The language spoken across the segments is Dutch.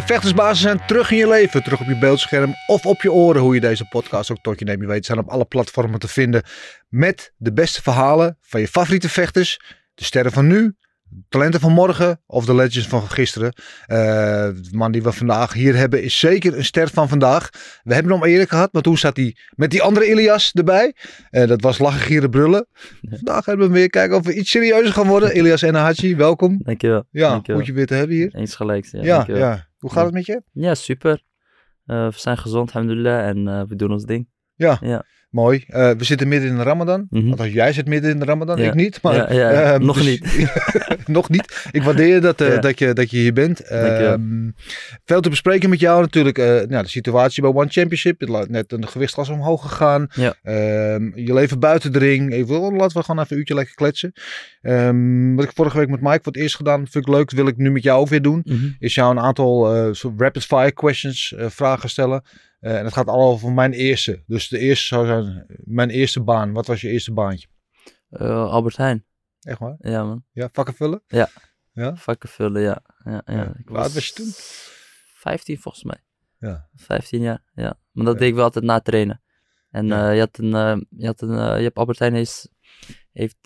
De vechtersbazen zijn terug in je leven, terug op je beeldscherm of op je oren, hoe je deze podcast ook tot je neemt. Je weet, zijn op alle platformen te vinden met de beste verhalen van je favoriete vechters, de sterren van nu, talenten van morgen of de legends van gisteren. Eh, de man die we vandaag hier hebben is zeker een ster van vandaag. We hebben hem al eerder gehad, maar toen zat hij met die andere Ilias erbij. Eh, dat was lachen, gieren, brullen. Vandaag hebben we weer kijken of we iets serieuzer gaan worden. Ilias Enahachi, welkom. Dankjewel. Ja, Dankjewel. goed je weer te hebben hier. Eens gelijk. Ja, Ja, ja. Hoe gaat het met je? Ja, super. Eh, we zijn gezond, alhamdulillah, en eh, we doen ons ding. Ja, Ja. Mooi. Eh, we zitten midden in de Ramadan. Mhm. Althans, jij zit midden in de Ramadan, Ja. ik niet. Maar, Ja, ja, ehm, nog dus- niet. nog niet. Ik waardeer dat, eh, dat, je, dat je hier bent. Ehm, veel te bespreken met jou natuurlijk. eh, nou, de situatie bij One Championship. Net een gewichtsklass omhoog gegaan. Ja. Ehm, je leven buiten de ring. Even, laten we gewoon even een uurtje lekker kletsen. Ehm, wat ik vorige week met Mike voor het eerst gedaan. Vind ik leuk. Dat wil ik nu met jou ook weer doen. Mhm. Is jou een aantal eh, rapid fire questions eh, vragen stellen. Eh, en het gaat allemaal over mijn eerste. Dus de eerste zou zijn mijn eerste baan. Wat was je eerste baantje? Eh, Albert Heijn. Echt waar? Ja, man. Ja, vakken vullen? Vakken vullen, ja. ja, ja. Ja. Oud was je toen? 15 volgens mij. Ja. 15 jaar, ja. Maar dat Ja. deed ik wel altijd na trainen. En Ja. eh, je, had een, je, had een, je hebt Albert Heijn heeft, heeft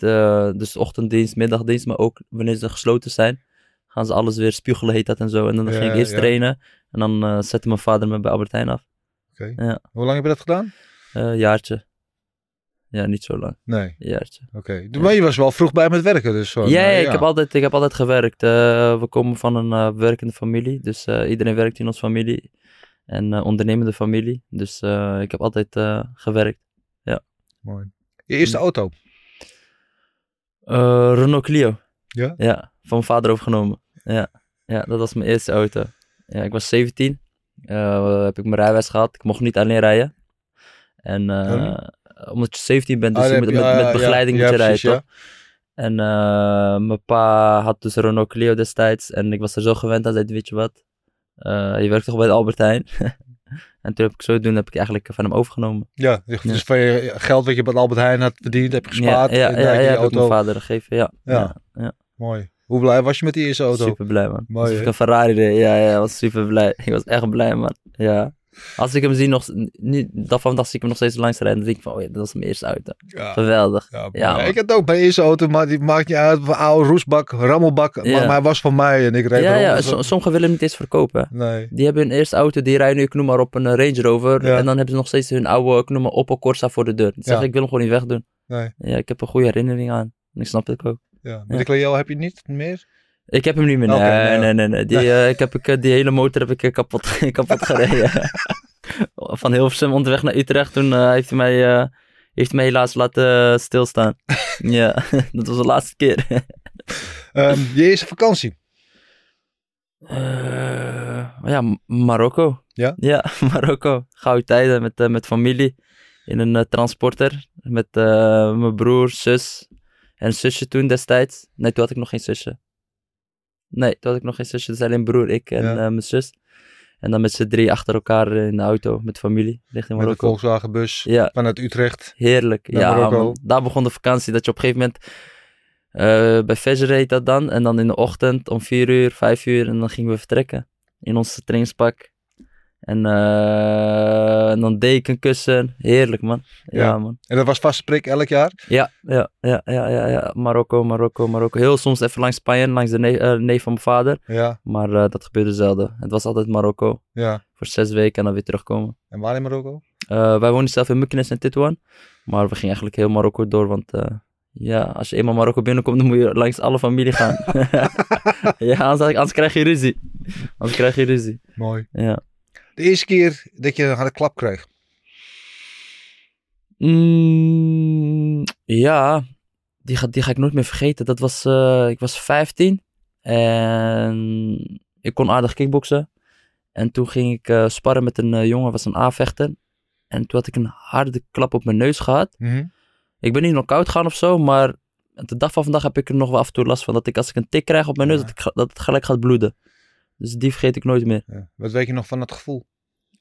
dus ochtenddienst, middagdienst, maar ook wanneer ze gesloten zijn, gaan ze alles weer spuugelen, heet dat en zo. En dan Ja, ging ik eerst ja. trainen en dan zette mijn vader me bij Albert Heijn af. Oké. Ja. Hoe lang heb je dat gedaan? Eh jaartje. Ja, niet zo lang. Nee. Een jaartje. Oké. Maar je was wel vroeg bij met werken, dus zo. ja, ja, ik, heb altijd, ik heb altijd gewerkt. Eh, we komen van een eh, werkende familie, dus eh, iedereen werkt in onze familie. En eh, ondernemende familie, dus eh, ik heb altijd eh, gewerkt. Mooi. Je eerste auto? Eh, Renault Clio. Ja? Ja, van mijn vader overgenomen. Ja, ja dat was mijn eerste auto. Ja, ik was 17. Eh, heb ik mijn rijbewijs gehad. Ik mocht niet alleen rijden. En eh, omdat je 17 bent, dus Ah, je moet, je- met, begeleiding ja, moet je precies, rijden, toch? En eh, mijn pa had dus een Renault Clio destijds. En ik was er zo gewend aan. Zei, weet je wat? Eh, je werkt toch bij de Albert Heijn? en toen heb ik zo doen, heb ik eigenlijk van hem overgenomen. Ja, dus Ja. van je geld wat je bij Albert Heijn had verdiend, heb je gespaard. Ja, ja, en ja, daar heb ja, je heb die ik mijn auto. vader gegeven. Ja, ja. Mooi. Hoe blij was je met die eerste auto? Super blij, man. Mooi, ik een Ferrari reed, ja, ja, was super blij. Ik was echt blij, man. Ja. Als ik hem zie, nog, nu, dat van zie ik hem nog steeds langs rijden, dan denk ik van, oh ja, dat was mijn eerste auto. Ja. Geweldig. Ja, Ja, ik had ook mijn eerste auto, maar die maakt niet uit. Een oude roesbak, rammelbak. Maar, Ja. maar hij was van mij en ik reed Ja, ja, Dus- som- sommigen willen hem niet eens verkopen. Nee. Die hebben hun eerste auto, die rijden nu, ik noem maar op, een eh, Range Rover. En dan hebben ze nog steeds hun oude, ik noem maar Opel Corsa voor de deur. Zeggen, Ja. ik wil hem gewoon niet wegdoen. Nee. Ja, ik heb een goede herinnering aan. En ik snap het ook. Ja. Met Ja. de Clio heb je niet meer? Ik heb hem niet meer. Nee, Oké, nee. nee, nee, nee. Die, eh, ik heb, ik, eh, die hele motor heb ik eh, kapot, kapot gereden. Van Hilversum onderweg naar Utrecht. Toen eh, heeft, hij mij, eh, heeft hij mij helaas laten stilstaan. ja, dat was de laatste keer. Ehm, je eerste vakantie? Eh, ja, Marokko. Ja? Ja, Marokko. Gouden tijden met, met familie. In een transporter. Met eh, mijn broer, zus en zusje toen destijds. Nee, toen had ik nog geen zusje. Nee, toen had ik nog geen zusje. Dus alleen broer, ik en Ja. eh, mijn zus. En dan met z'n drie achter elkaar in de auto met familie. Richting Met een Marokko. Volkswagen bus Ja, vanuit Utrecht. heerlijk. Ja, man. Daar begon de vakantie. Dat je op een gegeven moment... eh, bij Fajr heet dat dan. En dan in de ochtend om vier uur, vijf uur. En dan gingen we vertrekken. In ons trainingspak. En, eh, en dan deken kussen. Heerlijk, man. Ja, Ja. man. En dat was vaste prik elk jaar? Ja, ja, ja, ja, ja, ja. Marokko, Marokko, Marokko. Heel soms even langs Spanje, langs de eh, neef van mijn vader. Ja, Maar eh, dat gebeurde zelden. Het was altijd Marokko. ja. Voor zes weken en dan weer terugkomen. En waar in Marokko? Wij wonen zelf in Mykines en Titouan. Maar we gingen eigenlijk heel Marokko door, want Ja, als je eenmaal Marokko binnenkomt, dan moet je langs alle familie gaan. ja, anders, anders krijg je ruzie. Anders krijg je ruzie. Mooi. Ja. De eerste keer dat je een harde klap kreeg. Mm, ja, die ga, die ga ik nooit meer vergeten. Dat was, eh, ik was 15 en ik kon aardig kickboksen. En toen ging ik eh, sparren met een eh, jongen, was een A-vechter. En toen had ik een harde klap op mijn neus gehad. Ik ben niet knock-out gegaan of zo, maar de dag van vandaag heb ik er nog wel af en toe last van. Dat ik als ik een tik krijg op mijn neus, Ja. dat, ik, dat het gelijk gaat bloeden. Dus die vergeet ik nooit meer. Ja. Wat weet je nog van dat gevoel?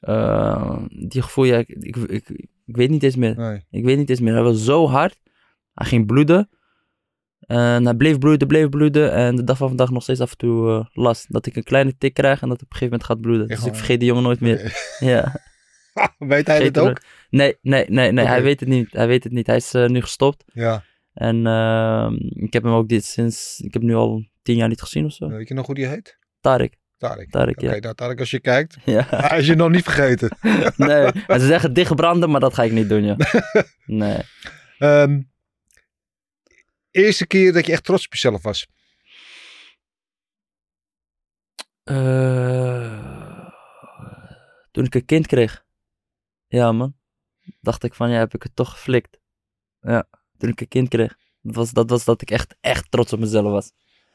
Eh, die gevoel, ja, ik, ik, ik, ik weet niet eens meer. Nee. Ik weet niet eens meer. Hij was zo hard. Hij ging bloeden. En hij bleef bloeden, bleef bloeden. En de dag van vandaag nog steeds af en toe eh, last. Dat ik een kleine tik krijg en dat het op een gegeven moment gaat bloeden. Dus ik vergeet die jongen nooit meer. Ja. weet hij hem ook? Nee, nee, nee, nee. Hij weet het niet. Hij weet het niet. Hij is eh, nu gestopt. Ja. En ehm, ik heb hem ook dit sinds... Ik heb hem nu al tien jaar niet gezien of zo. Weet je nog hoe die heet? Tarek. Tarek. Tarek, Oké, ja. nou Tarek, als je kijkt, Ja. hij is je nog niet vergeten. Nee. En ze zeggen dichtbranden, maar dat ga ik niet doen, ja. Nee. Ehm, eerste keer dat je echt trots op jezelf was. Eh, toen ik een kind kreeg. Ja, man. Dacht ik van, ja, heb ik het toch geflikt. Ja, toen ik een kind kreeg. Dat was dat, was dat ik echt, echt trots op mezelf was.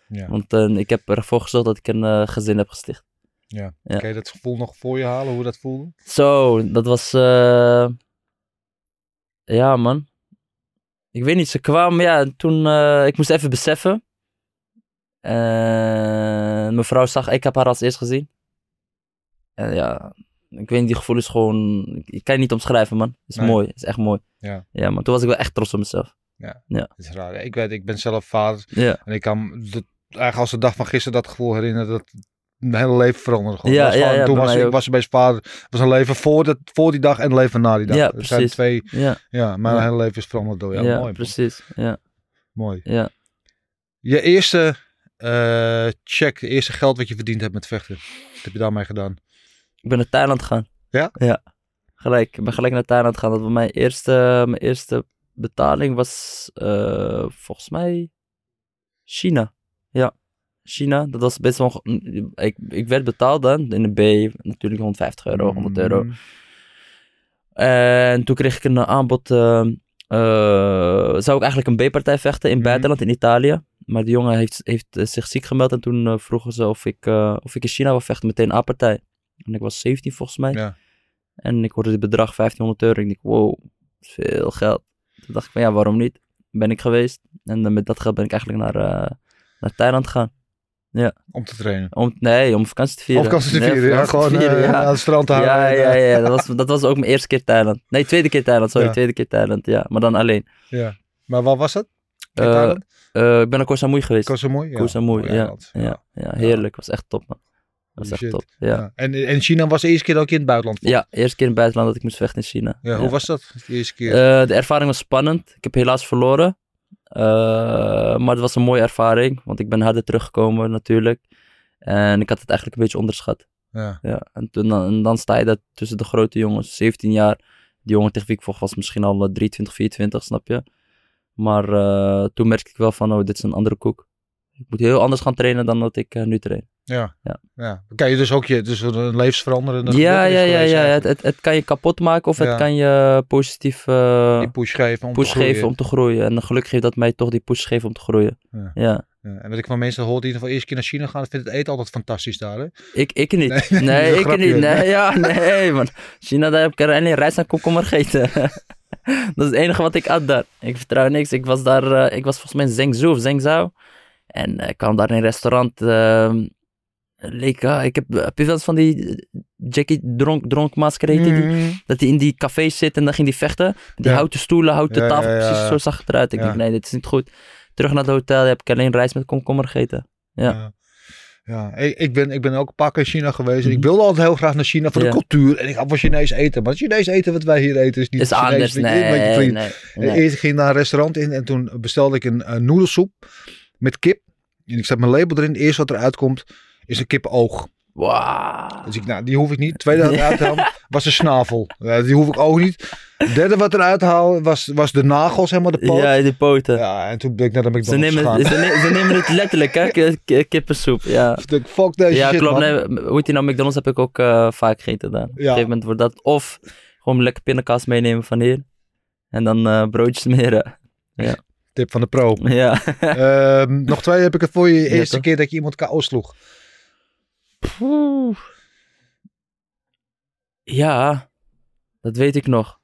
Ja. Want eh, ik heb ervoor gezorgd dat ik een eh, gezin heb gesticht. ja. Ja. Kan je dat gevoel nog voor je halen, hoe dat voelde? Zo, dat was... eh, Ja, man. Ik weet niet, ze kwamen, ja, toen... ik moest even beseffen. En mijn vrouw zag, ik heb haar als eerst gezien. En ja, ik weet niet, die gevoel is gewoon... Ik kan je niet omschrijven, man. Het is Nee. mooi, het is echt mooi. Ja. Ja, maar toen was ik wel echt trots op mezelf. Dat is raar. Ik weet, ik ben zelf vader Ja, en ik kan eigenlijk als de dag van gisteren dat gevoel herinneren dat mijn hele leven veranderde. Gewoon. Ja, was ja, gewoon- ja, toen was ik was bij vader. Was een leven voor, dat, voor die dag en een leven na die dag. Ja, Er zijn precies. twee. ja, Ja, mijn hele leven is veranderd door. Ja, ja, mooi. man. precies. Ja, Mooi. ja. Je eerste eh, check, het eerste geld wat je verdiend hebt met vechten. Wat heb je daarmee gedaan? Ik ben naar Thailand gegaan. Ja? Ja. Gelijk. Ik ben gelijk naar Thailand gegaan. Dat was mijn eerste, mijn eerste betaling was eh, volgens mij China. Ja. China. Dat was best wel... Ik, ik werd betaald dan in de B. Natuurlijk 150 euro, 100 euro. Mm, En toen kreeg ik een aanbod. eh, eh, zou ik eigenlijk een B-partij vechten in Mhm. buitenland, in Italië. Maar die jongen heeft, heeft zich ziek gemeld. En toen eh, vroegen ze of ik, of ik in China wil vechten, meteen A-partij. En ik was 17 volgens mij. Ja. En ik hoorde dit bedrag 1500 euro. Ik dacht, wow, veel geld. Toen dacht ik van ja, waarom niet? Ben ik geweest. En met dat geld ben ik eigenlijk naar, naar Thailand gegaan. Om te trainen. Om, nee, om vakantie te vieren. Of vakantie te Nee, vieren. Ja, gewoon te vieren, eh, ja. aan het strand hangen. Ja, en, ja, eh, ja. Dat was, dat was ook mijn eerste keer Thailand. Nee, tweede keer Thailand. Sorry, Ja. tweede keer Thailand. Ja, maar dan alleen. ja. Maar wat was Thailand? Eh, ik ben naar Koh Samui geweest. Koh Samui? Ja. Koh Samui, Mooi ja, ja, ja. heerlijk. was echt top, man. was echt top. Ja. Ja. En, en China was de eerste keer dat ik in het buitenland vond. ja, eerste keer in het buitenland dat ik moest vechten in China. Ja, hoe was dat? De eerste keer? De ervaring was spannend. Ik heb helaas verloren. Eh, maar het was een mooie ervaring. Want ik ben harder teruggekomen natuurlijk. En ik had het eigenlijk een beetje onderschat. ja. Ja, en, toen, dan, en dan sta je daar tussen de grote jongens, 17 jaar. Die jongen tegen wie ik vocht was misschien al eh, 23, 24, snap je? Maar eh, toen merkte ik wel van, oh, dit is een andere koek. Ik moet heel anders gaan trainen dan dat ik eh, nu train. Ja. Ja. ja. Kan je dus ook je, dus een levensveranderende Ja, ja, ja, ja. Het, het, het kan je kapot maken of Ja. het kan je positief eh, Die push geven om push te groeien. geven om te groeien. En gelukkig heeft dat mij toch die push gegeven om te groeien. Ja. Ja. En wat ik van mensen hoor die in ieder geval eerst keer naar China gaan, vindt het eten altijd fantastisch daar. Hè? Ik, ik niet. Nee, ik grapje. niet. Nee, ja, nee, man. China, daar heb ik alleen rijst en komkommer gegeten. dat is het enige wat ik had daar. Ik vertrouw niks. Ik was daar, eh, ik was volgens mij in Zhengzhou of Zhengzhou. En eh, ik kwam daar in een restaurant. ehm leek, ah, ik heb, heb je wel eens van die eh, Jackie Dronk, dronk masker heette die? Mm. Dat hij in die cafés zit en dan ging hij vechten. Die Ja. houten stoelen, houten Ja, tafel, ja, precies zo zag het eruit. Ik denk, nee, dit is niet goed. Terug naar het hotel heb ik alleen rijst met komkommer gegeten. Ja. Ja. Ja, ik, ik, ben, ik ben ook een paar keer in China geweest. En ik Mhm. wilde altijd heel graag naar China voor Ja. de cultuur. En ik had van Chinees eten. Maar het Chinees eten wat wij hier eten is niet Is Chinees, anders, nee, En nee. Eerst ging ik naar een restaurant in en toen bestelde ik een, een noedelsoep met kip. En ik zet mijn label erin. Eerst wat eruit komt is een kippenoog. Wauw. Dus ik, nou, die hoef ik niet. Tweede wat eruit halen was de snavel. Ja, die hoef ik ook niet. Derde wat eruit halen was, was de nagels, helemaal de poot. Ja, Ja, die poten. en toen ben ik naar de Ze McDonald's nemen, gegaan. ze, ne- ze nemen het letterlijk, hè? Ki- ki- Kippensoep, ja. Dacht, fuck deze Ja, shit, klopt. man. Nee, hoe die nou? McDonald's heb ik ook eh, vaak gegeten daar. Op een gegeven moment wordt dat... Of gewoon lekker pindakaas meenemen van hier. En dan eh, broodjes smeren. Tip van de pro. ja. Ehm, nog twee heb ik het voor je. De Ja, eerste keer dat je iemand KO sloeg. Poeh. Ja, dat weet ik nog.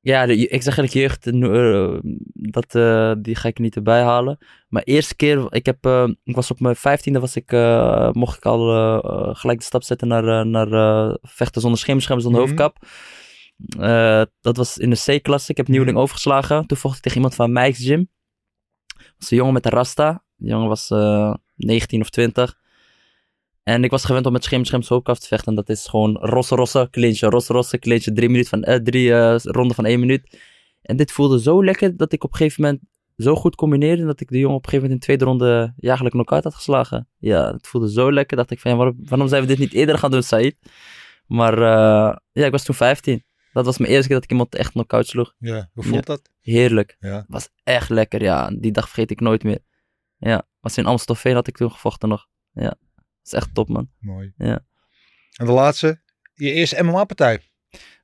Ja, de, ik zeg eigenlijk jeugd, eh, dat, eh, die ga ik niet erbij halen. Maar eerste keer, ik, heb, eh, ik was op mijn vijftiende, was ik, eh, mocht ik al eh, eh, gelijk de stap zetten naar, eh, naar eh, vechten zonder schemerscherm, zonder Mhm. hoofdkap. Eh, dat was in de C-klasse. Ik heb nieuweling overgeslagen. Toen vocht ik tegen iemand van Mike's Gym. Dat was een jongen met een rasta. Die jongen was eh 19 of 20. En ik was gewend om met scherm scherm te vechten. En dat is gewoon rosse rosse clinchen. Rosse rosse clinchen. Drie, minuten van, eh, drie eh, ronden van één minuut. En dit voelde zo lekker dat ik op een gegeven moment zo goed combineerde. Dat ik de jongen op een gegeven moment in de tweede ronde ja, eigenlijk knock-out had geslagen. Ja, het voelde zo lekker. Dacht ik van ja, waarom, waarom zijn we dit niet eerder gaan doen, Said? Maar eh, ja, ik was toen 15. Dat was mijn eerste keer dat ik iemand echt knock-out sloeg. Ja, hoe voelt dat? Heerlijk. Ja. Was echt lekker, ja. Die dag vergeet ik nooit meer. Ja, was in Amstelveen had ik toen gevochten nog. Ja, is echt top, man. Mooi. Ja. En de laatste. Je eerste MMA-partij.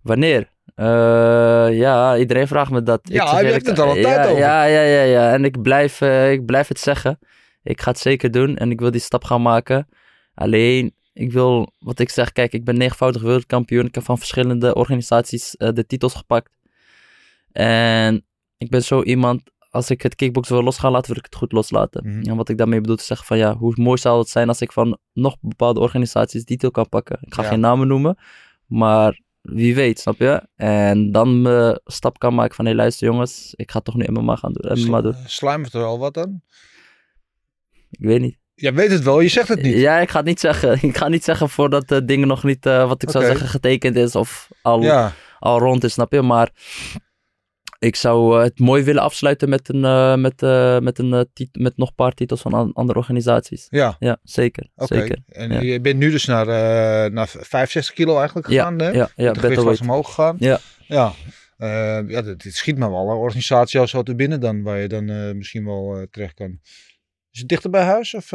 Wanneer? Eh, ja, iedereen vraagt me dat. Ja, Ik je hebt het al een ja, tijd over. Ja, ja, ja, ja. En ik blijf, eh, ik blijf het zeggen. Ik ga het zeker doen en ik wil die stap gaan maken. Alleen, ik wil, wat ik zeg, kijk, ik ben negenvoudig wereldkampioen. Ik heb van verschillende organisaties eh, de titels gepakt. En ik ben zo iemand, als ik het kickboksen wil losgaan laten, wil ik het goed loslaten. Mhm. En wat ik daarmee bedoel te zeggen van, ja, hoe mooi zou het zijn als ik van nog bepaalde organisaties die titel kan pakken. Ik ga Ja. geen namen noemen, maar wie weet, snap je? En dan me stap kan maken van, hé luister jongens, ik ga toch nu MMA gaan doen. MMA doen. Sluimert er al wat dan? Ik weet niet. Jij weet het wel, je zegt het niet. Ja, ik ga het niet zeggen. Ik ga niet zeggen voordat de dingen nog niet, eh, wat ik zou zeggen, getekend is of al, Ja, al rond is, snap je? Maar ik zou eh, het mooi willen afsluiten met, een, eh, met, eh, met, een, met nog een paar titels van an- andere organisaties. ja. Ja, zeker. Zeker. En ja. je bent nu dus naar, naar 65 kilo eigenlijk Ja, gegaan, hè? ja, ja, Het was battleweight. omhoog gegaan. Ja. Ja. Ja, dit, dit schiet me wel een organisatie al zo te binnen dan, waar je dan misschien wel terecht kan. Is het dichter bij huis? Of,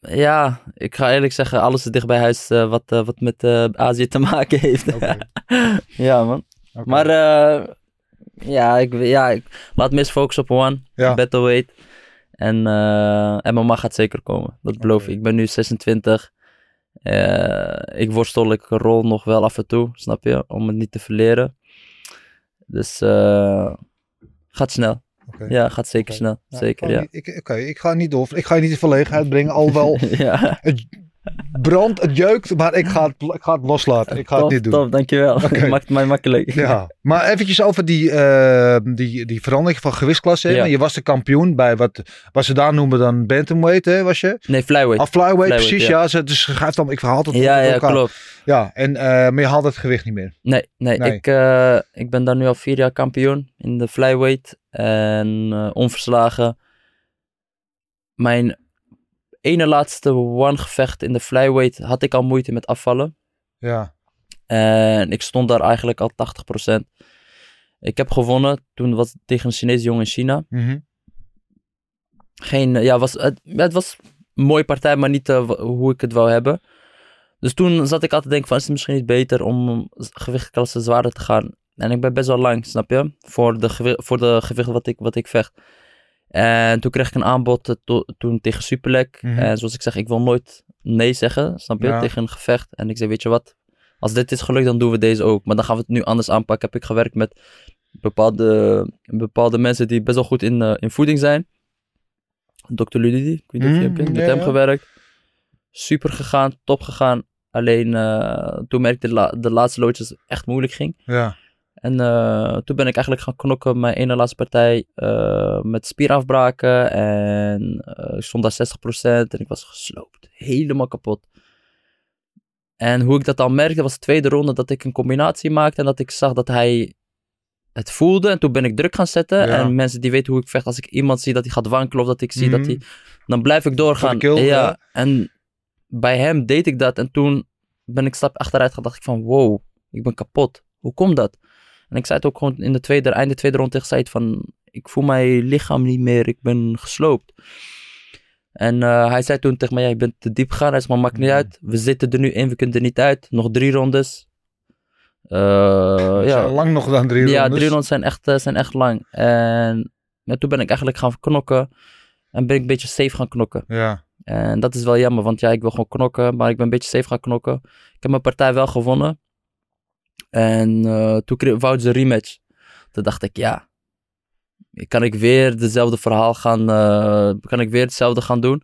ja, ik ga eerlijk zeggen, alles is dicht bij huis wat, wat met Azië te maken heeft. Ja, man. Maar eh, ja, ik, ja, ik laat eens focussen op One, Ja. Battleweight. En eh MMA gaat zeker komen, dat beloof ik. Ik ben nu 26. Eh, ik worstel, ik rol nog wel af en toe, snap je? Om het niet te verleren. Dus eh gaat snel. Ja, gaat zeker snel. Ja, zeker, ik ja. niet- ik- Oké, ik ga niet door. Ik ga je niet in verlegenheid brengen. Al wel, ja. het brandt, het jeukt, maar ik ga het, ik ga het loslaten. Ik ga top, het niet doen. Top, dankjewel. Oké. Je maakt het mij makkelijk. Ja, maar eventjes over die, eh, die, die verandering van gewichtsklasse. Ja. Je was de kampioen bij wat, wat ze daar noemen dan bantamweight, hè, was je? Nee, flyweight. Of flyweight, Flyweight, precies. ja. Ja, ze, dus schuift dan, ik verhaal het ja, ja, klopt. Ja, en, eh, maar je haalt het gewicht niet meer. Nee, nee, Nee. Ik, eh, ik ben daar nu al vier jaar kampioen in de flyweight. En onverslagen. Mijn ene laatste one-gevecht in de flyweight had ik al moeite met afvallen. Ja, En ik stond daar eigenlijk al 80%. Ik heb gewonnen. Toen was het tegen een Chinese jongen in China. Mhm. geen, eh, ja, was, het, was een mooie partij, maar niet eh, hoe ik het wou hebben. Dus toen zat ik altijd te denken van, is het misschien niet beter om gewichtklasse zwaarder te gaan? En ik ben best wel lang, snap je? Voor de, voor de gewicht wat ik, wat ik vecht. En toen kreeg ik een aanbod eh, to- toen tegen Superlek. Mhm. En zoals ik zeg, ik wil nooit nee zeggen, snap je? Ja. Tegen een gevecht. En ik zei, weet je wat? Als dit is gelukt, dan doen we deze ook. Maar dan gaan we het nu anders aanpakken. Heb ik gewerkt met bepaalde, bepaalde mensen die best wel goed in, eh, in voeding zijn. Dr. Ludidi, ik weet niet of je Mm, kent, met ja, hem ja. gewerkt. Super gegaan, top gegaan. Alleen eh, toen merkte ik de, la- de laatste loodjes echt moeilijk ging. ja. En eh, toen ben ik eigenlijk gaan knokken mijn ene laatste partij eh, met spierafbraken. En eh, ik stond daar 60% en ik was gesloopt. Helemaal kapot. En hoe ik dat al merkte was de tweede ronde dat ik een combinatie maakte. En dat ik zag dat hij het voelde. En toen ben ik druk gaan zetten. Ja. En mensen die weten hoe ik vecht. Als ik iemand zie dat hij gaat wankelen of dat ik zie Mhm. dat hij... Dan blijf ik doorgaan. Ja. En bij hem deed ik dat en toen ben ik stap achteruit gegaan. dacht ik van wow, ik ben kapot. Hoe komt dat? En ik zei het ook gewoon in de tweede, einde tweede ronde tegen Said van ik voel mijn lichaam niet meer, ik ben gesloopt. En eh, hij zei toen tegen mij, ja, je bent te diep gegaan. Hij zei, maar maakt niet uit. We zitten er nu in, we kunnen er niet uit. Nog drie rondes. Eh, Ja. ja, Lang nog dan drie ja, rondes. drie rondes zijn echt, eh, zijn echt lang. En ja, toen ben ik eigenlijk gaan knokken. En ben ik een beetje safe gaan knokken. Ja. En dat is wel jammer, want ja, ik wil gewoon knokken. Maar ik ben een beetje safe gaan knokken. Ik heb mijn partij wel gewonnen. En eh, toen wou ze een rematch. Toen dacht ik, ja, kan ik weer dezelfde verhaal gaan, eh, kan ik weer hetzelfde gaan doen?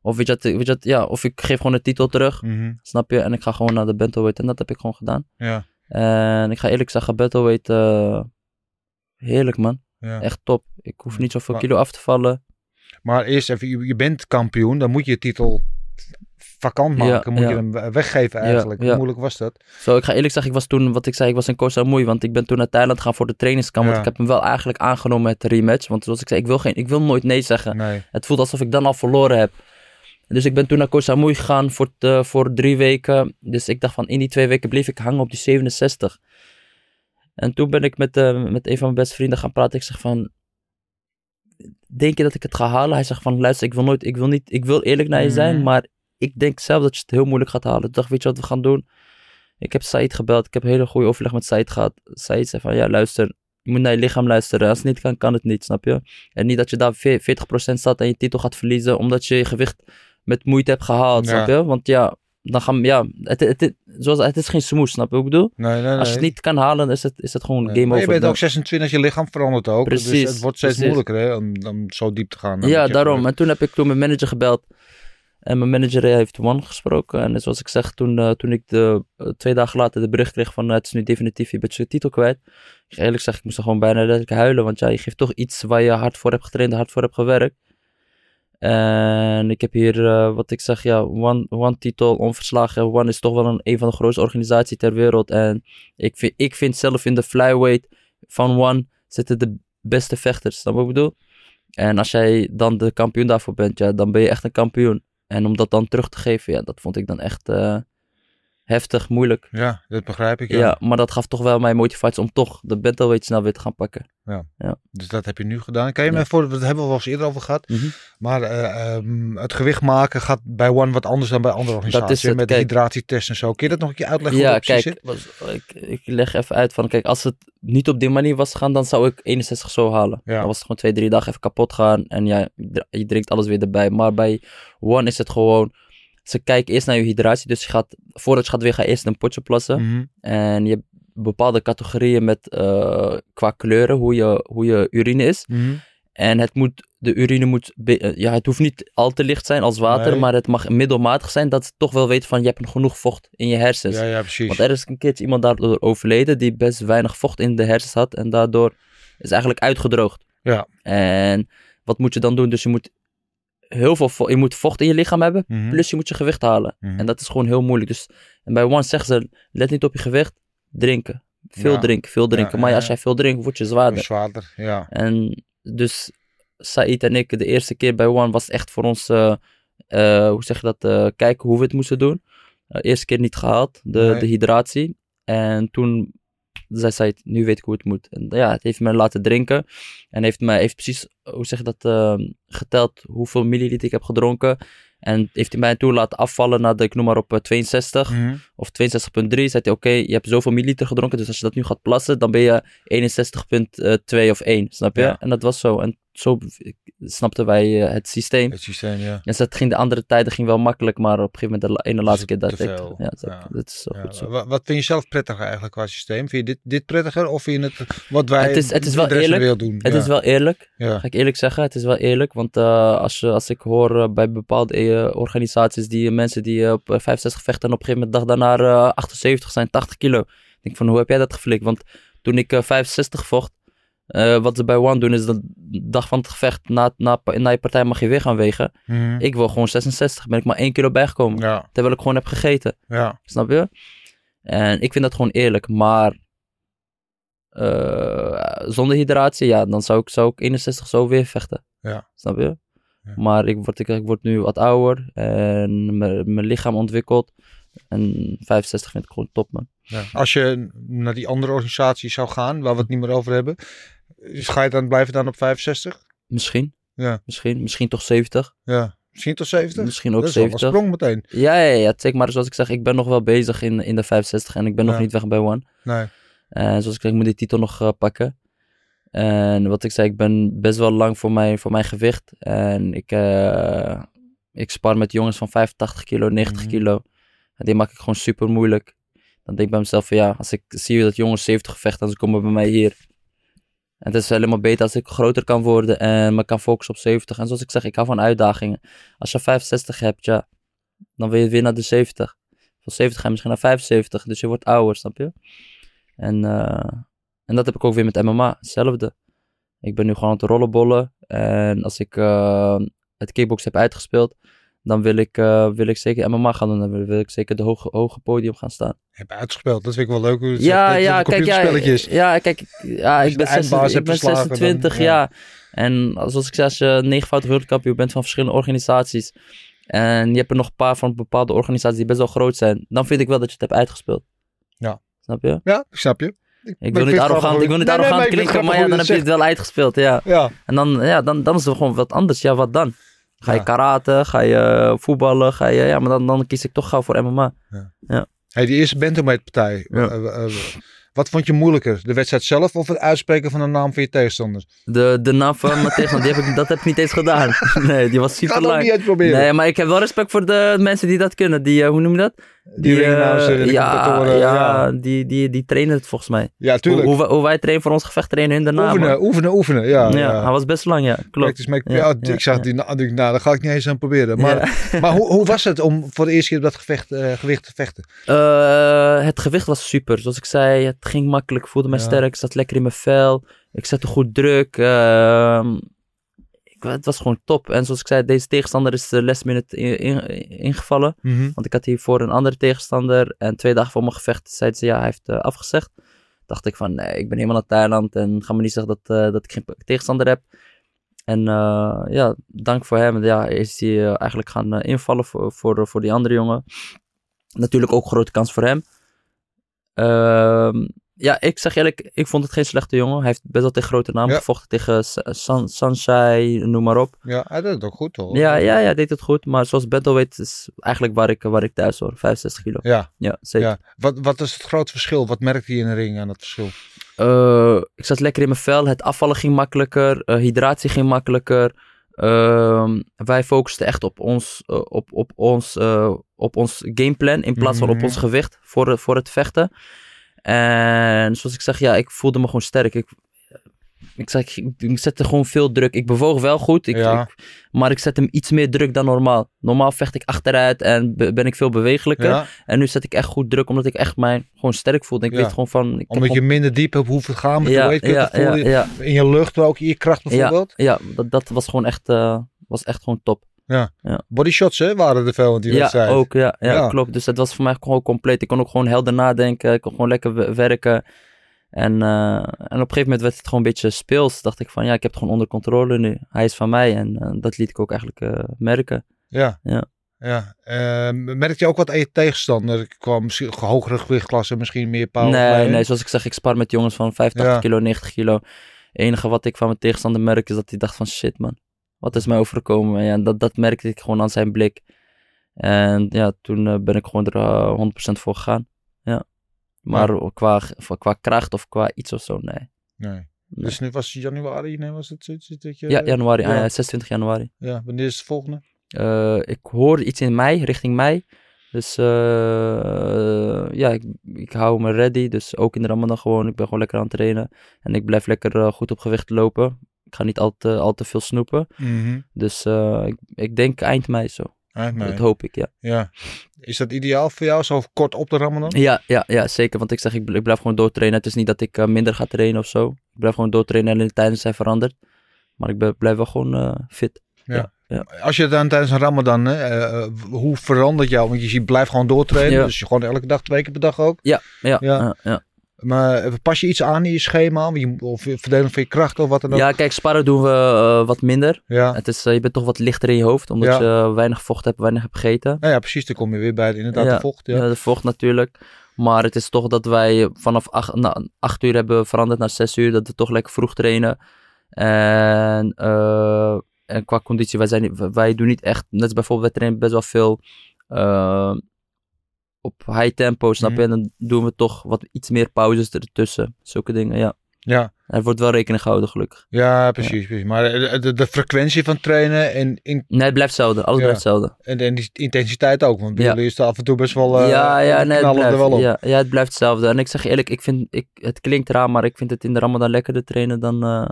Of weet je, weet je ja, of ik geef gewoon de titel terug, Mhm. snap je? En ik ga gewoon naar de bantamweight. En dat heb ik gewoon gedaan. Ja. En ik ga eerlijk zeggen, bantamweight, eh heerlijk man. Ja. Echt top. Ik hoef niet zoveel Maar- kilo af te vallen. Maar eerst even, je, je bent kampioen, dan moet je je titel vakant Ja, maken. moet ja. je hem we- weggeven Ja, eigenlijk. Hoe moeilijk was dat? Zo, ik ga eerlijk zeggen, ik was toen, wat ik zei, ik was in Koh Samui, want ik ben toen naar Thailand gaan voor de trainingskamp. Want ik heb hem wel eigenlijk aangenomen met de rematch. Want zoals ik zei, ik wil, geen, ik wil nooit nee zeggen. Nee. Het voelt alsof ik dan al verloren heb. Dus ik ben toen naar Koh Samui gegaan voor, te- voor drie weken. Dus ik dacht van, in die twee weken bleef ik hangen op die 67. En toen ben ik met, eh, met een van mijn beste vrienden gaan praten. Ik zeg van, denk je dat ik het ga halen? Hij zegt van, luister, ik wil nooit, ik wil niet, ik wil eerlijk naar je zijn, Mhm. maar ik denk zelf dat je het heel moeilijk gaat halen. Toen dacht weet je wat we gaan doen? Ik heb Said gebeld, ik heb een hele goede overleg met Said gehad. Said zei van, ja luister, je moet naar je lichaam luisteren. Als het niet kan, kan het niet, snap je? En niet dat je daar ve- 40% staat en je titel gaat verliezen, omdat je je gewicht met moeite hebt gehaald, Ja. snap je? Want ja, dan gaan ja, het, het, het, zoals, het is geen smoes, snap je wat ik bedoel? Nee, nee, Als je het nee. niet kan halen, is het, is het gewoon Nee. game Maar over. je bent ook 26, je lichaam verandert ook. dus Precies, het wordt steeds precies. moeilijker hè, om, om zo diep te gaan. Ja, daarom. En toen heb ik toen mijn manager gebeld. En mijn manager eh, heeft One gesproken. En zoals ik zeg, toen, eh, toen ik de, eh, twee dagen later de bericht kreeg van het is nu definitief, je bent je titel kwijt. Ik eerlijk zeggen, ik moest gewoon bijna letterlijk huilen. Want ja, je geeft toch iets waar je hard voor hebt getraind, hard voor hebt gewerkt. En ik heb hier, wat ik zeg, ja, One, one titel, onverslagen. One is toch wel een, een van de grootste organisaties ter wereld. En ik vind, ik vind zelf in de flyweight van One zitten de beste vechters. Snap wat ik bedoel? En als jij dan de kampioen daarvoor bent, ja, dan ben je echt een kampioen. En om dat dan terug te geven, ja, dat vond ik dan echt eh, heftig, moeilijk. Ja, dat begrijp ik. Ja. Ja. maar dat gaf toch wel mijn motivatie om toch de bantamweight snel weer te gaan pakken. Dus dat heb je nu gedaan. Kan je Ja. me voor, dat hebben we wel eens eerder over gehad. Mhm. Maar eh, ehm, het gewicht maken gaat bij One wat anders dan bij andere organisaties. het, met de kijk. hydratietests en zo. Kun je dat nog een keer uitleggen hoe Ja, dat kijk, zit? was- ik, ik leg even uit van, kijk, als het niet op die manier was gegaan, dan zou ik 61 zo halen. Ja. Dan was het gewoon twee, drie dagen even kapot gaan en ja, je drinkt alles weer erbij. Maar bij One is het gewoon, ze kijken eerst naar je hydratie, dus je gaat, voordat je gaat weer, ga je eerst een potje plassen. Mhm. En je hebt bepaalde categorieën met, eh, qua kleuren, hoe je, hoe je urine is. Mhm. En het moet, de urine moet, eh, ja, het hoeft niet al te licht zijn als water, Nee. maar het mag middelmatig zijn, dat ze toch wel weten van, je hebt genoeg vocht in je hersens. Ja, ja, precies. Want er is een keertje iemand daardoor overleden die best weinig vocht in de hersens had en daardoor is eigenlijk uitgedroogd. Ja. En wat moet je dan doen? Dus je moet heel veel je moet vocht in je lichaam hebben, Mhm. plus je moet je gewicht halen. Mhm. En dat is gewoon heel moeilijk. Dus en bij One zeggen ze, let niet op je gewicht, drinken. Veel Ja. drinken, veel drinken. Ja, maar ja, als jij veel drinkt, word je zwaarder. Zwaarder, ja. En dus Said en ik, de eerste keer bij One was echt voor ons, eh, eh, hoe zeg je dat, eh, kijken hoe we het moesten doen. Eerste keer niet gehaald, de, Nee. de hydratie. En toen zei Said, nu weet ik hoe het moet. En ja, het heeft me laten drinken. En heeft mij heeft precies, hoe zeg je dat, eh, geteld hoeveel milliliter ik heb gedronken. En heeft hij mij toen laten afvallen naar de, ik noem maar op, eh, 62 Mhm. of 62,3. Zei hij, oké, je hebt zoveel milliliter gedronken, dus als je dat nu gaat plassen, dan ben je 61,2 of 1, snap je? Ja. En dat was zo. En zo snapten wij eh, het systeem. Het systeem, ja. En dat ging de andere tijden ging wel makkelijk, maar op een gegeven moment de ene laatste keer dat ik... Ja, dat, Ja. dat is Ja, goed zo. wa- Wat vind je zelf prettiger eigenlijk qua systeem? Vind je dit, dit prettiger of vind je het wat wij Het is- het is wel eerlijk. doen? Het is wel eerlijk, ga ik eerlijk zeggen. Het is wel eerlijk, want eh, als, je, als ik hoor eh, bij bepaalde eh, organisaties, die eh, mensen die eh, op eh, 65 vechten en op een gegeven moment dag daarna eh, 78 zijn, 80 kilo. Ik denk van, hoe heb jij dat geflikt? Want toen ik eh, 65 vocht, eh, wat ze bij One doen, is de dag van het gevecht, na, na, na je partij mag je weer gaan wegen. Mhm. Ik wil gewoon 66, ben ik maar 1 kilo bijgekomen. ja, Terwijl ik gewoon heb gegeten, ja. snap je? En ik vind dat gewoon eerlijk, maar eh, zonder hydratie, ja, dan zou ik, zou ik 61 zo weer vechten. Ja. Snap je? Maar ik word, ik, ik word nu wat ouder en mijn mijn lichaam ontwikkelt. En 65 vind ik gewoon top, man. Ja. Als je naar die andere organisatie zou gaan, waar we het niet meer over hebben, is- ga je dan blijven dan op 65? Misschien. Ja. Misschien, misschien toch 70. Ja. Misschien tot 70? Misschien ook dat is wel een 70. sprong meteen. Ja, ja, ja. Zeg maar, zoals ik zeg, ik ben nog wel bezig in, in de 65 en ik ben nog niet weg bij One. Nee. En zoals ik zeg, ik moet die titel nog eh, pakken. En wat ik zei, ik ben best wel lang voor mijn, voor mijn gewicht. En ik, eh, ik spar met jongens van 85 kilo, 90 Mhm. kilo. En die maak ik gewoon super moeilijk. Dan denk ik bij mezelf van ja, als ik zie dat jongens 70 vechten, dan ze komen bij mij hier. En het is helemaal beter als ik groter kan worden en me kan focussen op 70. En zoals ik zeg, ik hou van uitdagingen. Als je 65 hebt, ja, dan wil je weer naar de 70. Van 70 ga je misschien naar 75, dus je wordt ouder, snap je? En, eh, en dat heb ik ook weer met MMA, hetzelfde. Ik ben nu gewoon aan het rollenbollen. En als ik eh, het kickbox heb uitgespeeld, dan wil ik, eh, wil ik zeker MMA gaan doen. Dan wil, ik zeker de hoge, hoge podium gaan staan. Heb uitgespeeld. Dat vind ik wel leuk. Hoe het Ja, zegt, ja, kijk, ja, ja, kijk, ja, ik ben, de eindbaas 26, ik ben verslagen, dan- 26 ja. ja. En zoals ik zei, als je negenvoudig wereldkampioen bent van verschillende organisaties. En je hebt er nog een paar van bepaalde organisaties die best wel groot zijn. Dan vind ik wel dat je het hebt uitgespeeld. Ja. Snap je? Ja, ik snap je. Ik wil niet arrogant, ik wil niet arrogant klinken, maar ja, dan heb je het wel uitgespeeld, ja. Ja, En dan, ja, dan, dan is het gewoon wat anders. Ja, wat dan? Ga je Ja. karate, ga je eh, voetballen, ga je... Ja, maar dan, dan kies ik toch gauw voor MMA. hey, die eerste bantamweight-partij. Ja. eh, wat vond je moeilijker? De wedstrijd zelf of het uitspreken van de naam van je tegenstanders? De, de naam van mijn tegenstander, die heb ik, dat heb ik niet eens gedaan. Nee, die was super het ook lang. niet uitproberen. Nee, maar ik heb wel respect voor de mensen die dat kunnen. Die, eh, hoe noem je dat? Die eh, ringannouncers, de ja, ja, ja. Die, die, die trainen het volgens mij. Ja, tuurlijk. hoe, wij- hoe wij trainen voor ons gevecht trainen hun daarna. oefenen, man. oefenen, oefenen. Ja, Ja, ja. hij was best lang, ja. Klopt. Practice make- Ja, ja, ja, ik zag die, nou, nou, dat ga ik niet eens aan proberen. Maar, maar hoe, hoe was het om voor de eerste keer op dat gevecht, eh, gewicht te vechten? Eh, het gewicht was super. Zoals ik zei, het ging makkelijk. Ik voelde me sterk. Ik zat lekker in mijn vel. Ik zette goed druk. Het was gewoon top. En zoals ik zei, deze tegenstander is de last minute in- in- ingevallen. Want ik had hiervoor een andere tegenstander. En twee dagen voor mijn gevecht zeiden ze ja, hij heeft eh, afgezegd. Dacht ik van nee, ik ben helemaal naar Thailand. En ga me niet zeggen dat, eh, dat ik geen tegenstander heb. En eh, ja, dank voor hem. Ja, is hij eh, eigenlijk gaan eh, invallen voor, voor, voor die andere jongen. Natuurlijk ook grote kans voor hem. Ehm, ja, ik zeg eerlijk, ik vond het geen slechte jongen. Hij heeft best wel tegen grote namen Ja. gevochten. Tegen Sa- San, Sansai, noem maar op. Ja, hij deed het ook goed hoor. Ja, ja, ja, deed het goed. Maar zoals weet, is eigenlijk waar ik, waar ik thuis hoor. 65 kilo. Ja, Ja, zeker. ja. Wat, wat is het grote verschil? Wat merkte je in de ring aan het verschil? Eh, ik zat lekker in mijn vel. Het afvallen ging makkelijker. eh, hydratie ging makkelijker. Ehm, wij focusten echt op ons, eh, op, op, ons, op ons gameplan in plaats van op Mhm. ons gewicht voor, voor het vechten. En zoals ik zeg, ja, ik voelde me gewoon sterk. Ik, ik, zeg, ik, ik zette gewoon veel druk. Ik bewoog wel goed, ik, Ja. ik- maar ik zet hem iets meer druk dan normaal. Normaal vecht ik achteruit en be- ben ik veel bewegelijker. Ja, En nu zet ik echt goed druk, omdat ik echt mij gewoon sterk voelde. Ik Ja. weet gewoon van... Ik heb omdat je gewoon- minder diep hebt hoeven gaan met ja, je In je lucht, maar ook in je kracht bijvoorbeeld. ja, dat, dat was gewoon echt, eh, was echt gewoon top. Body shots hè, waren er veel in die ja, wedstrijd. ook, ja, ja, Ja. klopt. Dus het was voor mij gewoon compleet. Ik kon ook gewoon helder nadenken. Ik kon gewoon lekker we- werken. En, eh, en op een gegeven moment werd het gewoon een beetje speels. Dacht ik van, ja, ik heb het gewoon onder controle nu. Hij is van mij en eh, dat liet ik ook eigenlijk eh, merken. Ja. Ja. ja. Eh, merkte je ook wat aan je tegenstander? Kwam misschien hogere gewichtklasse, misschien meer power? nee, nee, zoals ik zeg, ik spar met jongens van 85 Ja. kilo, 90 kilo. Het enige wat ik van mijn tegenstander merk is dat hij dacht van, shit man, wat is mij overgekomen? En ja, dat, dat merkte ik gewoon aan zijn blik. En ja, toen eh, ben ik gewoon er eh, 100% voor gegaan. Ja. Maar qua, qua kracht of qua iets of zo, nee. Nee. Dus nu was het januari, nee, was het zoiets dat je... Ja, januari, ja. ah ja, 26 januari. Ja, wanneer is het volgende? Eh, ik hoor iets in mei, richting mei. Dus eh, ja, ik, ik hou me ready. Dus ook in de Ramadan gewoon. Ik ben gewoon lekker aan het trainen. En ik blijf lekker eh, goed op gewicht lopen. Ik ga niet al te, al te veel snoepen. Dus eh, ik, ik denk eind mei zo. Eind mei. Dat hoop ik, ja. Ja. Is dat ideaal voor jou, zo kort op de Ramadan? Ja, ja, ja, zeker. Want ik zeg, ik, ik blijf gewoon doortrainen. Het is niet dat ik eh, minder ga trainen of zo. Ik blijf gewoon doortrainen en in de tijden zijn veranderd. Maar ik ben- blijf wel gewoon eh, fit. Als je dan tijdens een Ramadan, hè, hoe verandert jou? Want je ziet, blijf gewoon doortrainen. Ja. Dus je gewoon elke dag, twee keer per dag ook. Ja, ja, Ja. ja. Ja. Maar eh, pas je iets aan in je schema? Of verdeling van je krachten of wat dan ook? Ja, kijk, sparren doen we eh, wat minder. Ja. Het is, eh, je bent toch wat lichter in je hoofd, omdat Ja. je weinig vocht hebt, weinig hebt gegeten. Nou ja, precies. Dan kom je weer bij de- inderdaad Ja. de vocht. Ja. Ja, de vocht natuurlijk. Maar het is toch dat wij vanaf acht, na, acht uur hebben veranderd naar zes uur. Dat we toch lekker vroeg trainen. En, en qua conditie, wij, zijn, wij doen niet echt... Net als bijvoorbeeld, wij trainen best wel veel op high tempo, snap je? Mhm. En dan doen we toch wat iets meer pauzes ertussen. Zulke dingen, ja. Ja. Er wordt wel rekening gehouden, gelukkig. Ja, precies, precies. Maar de, de, de frequentie van trainen en, in, Nee, het blijft hetzelfde. Alles Ja. blijft hetzelfde. en, en die intensiteit ook. Want bij Ja. jullie is af en toe best wel... eh, ja, ja, nee, het er blijft, wel op. ja, ja, het blijft hetzelfde. En ik zeg eerlijk, ik vind, ik, het klinkt raar, maar ik vind het in de Ramadan lekkerder trainen dan eh,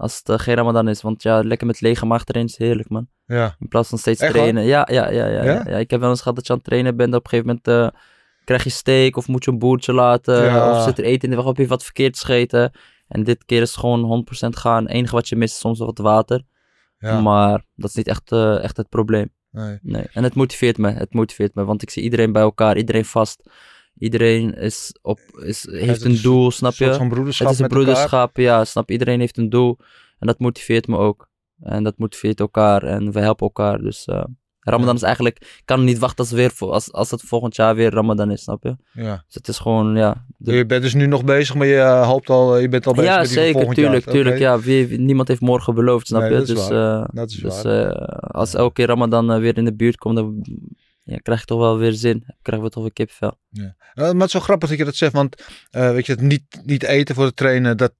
als het eh, geen Ramadan is. Want ja, lekker met lege maag trainen is heerlijk, man. Ja. In plaats van steeds Echt trainen. Ja, ja, ja, ja, Ja? Ik heb wel eens gehad dat je aan het trainen bent. Op een gegeven moment eh, krijg je steak of moet je een boertje laten. Of zit er eten in de weg, of heb je wat verkeerd gegeten. En dit keer is het gewoon 100% gaan. Het enige wat je mist is soms wat water. ja. Maar dat is niet echt, eh, echt het probleem. Nee. Nee, en het motiveert me. Het motiveert me, want ik zie iedereen bij elkaar, iedereen vast. Iedereen is op, is, heeft het een is doel, snap Een soort je? van broederschap Het is een elkaar. broederschap, ja, snap je? Iedereen heeft een doel. En dat motiveert me ook. En dat motiveert elkaar en we helpen elkaar. Dus eh, Ramadan is eigenlijk, ik kan niet wachten als, het weer, als, als het volgend jaar weer Ramadan is, snap je? Ja. Dus het is gewoon, ja. de- Je bent dus nu nog bezig, maar je eh, hoopt al, je bent al bezig ja, met zeker, volgend tuurlijk, jaar. tuurlijk. Oké. Ja, wie, niemand heeft morgen beloofd, snap Nee, je? dat is dus waar. eh, Dat is dus waar. eh, als elke keer Ramadan eh, weer in de buurt komt, dan ja, krijg toch wel weer zin. Krijgen we toch weer kipvel. Eh, maar het is zo grappig dat je dat zegt, want eh, weet je, het niet, niet eten voor het trainen, dat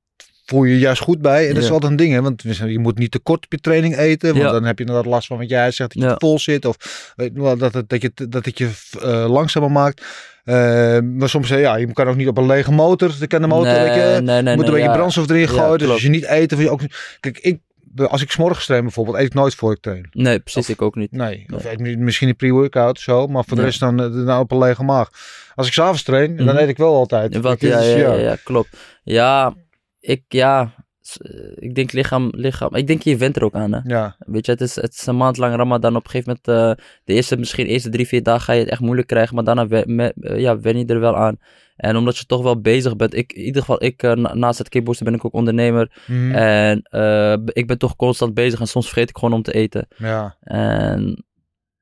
voel je juist goed bij. En dat is Ja. altijd een ding, hè? want je moet niet te kort op je training eten, want Ja. dan heb je inderdaad last van wat jij zegt, dat je Ja. vol zit of weet wel, dat, het, dat, je, dat het je eh, langzamer maakt. Eh, maar soms, ja, je kan ook niet op een lege motor, dan kan de motor, nee, je, nee, nee, moet een beetje ja. brandstof erin Ja, gooien. dus als je niet eten, je ook Kijk, ik, als ik 's morgens train bijvoorbeeld, eet ik nooit voor ik train. Nee, precies, ik ook niet. Nee, of eet mi- misschien een pre-workout of zo, maar voor de rest dan, eh, dan op een lege maag. Als ik s'avonds train, dan Mhm. eet ik wel altijd. Wat, ja, ja, ja, ja, klopt. Ja, ik, ja, eh, ik denk lichaam, lichaam, ik denk je went er ook aan, hè. Ja, Weet je, het is, het is een maand lang Ramadan. Op een gegeven moment, eh, de eerste, misschien de eerste drie, vier dagen ga je het echt moeilijk krijgen. Maar daarna we- me- ja, wen je er wel aan. En omdat je toch wel bezig bent. Ik, in ieder geval, ik, eh, na- naast het kickboksen ben ik ook ondernemer. Mhm. En eh, ik ben toch constant bezig. En soms vergeet ik gewoon om te eten. ja. En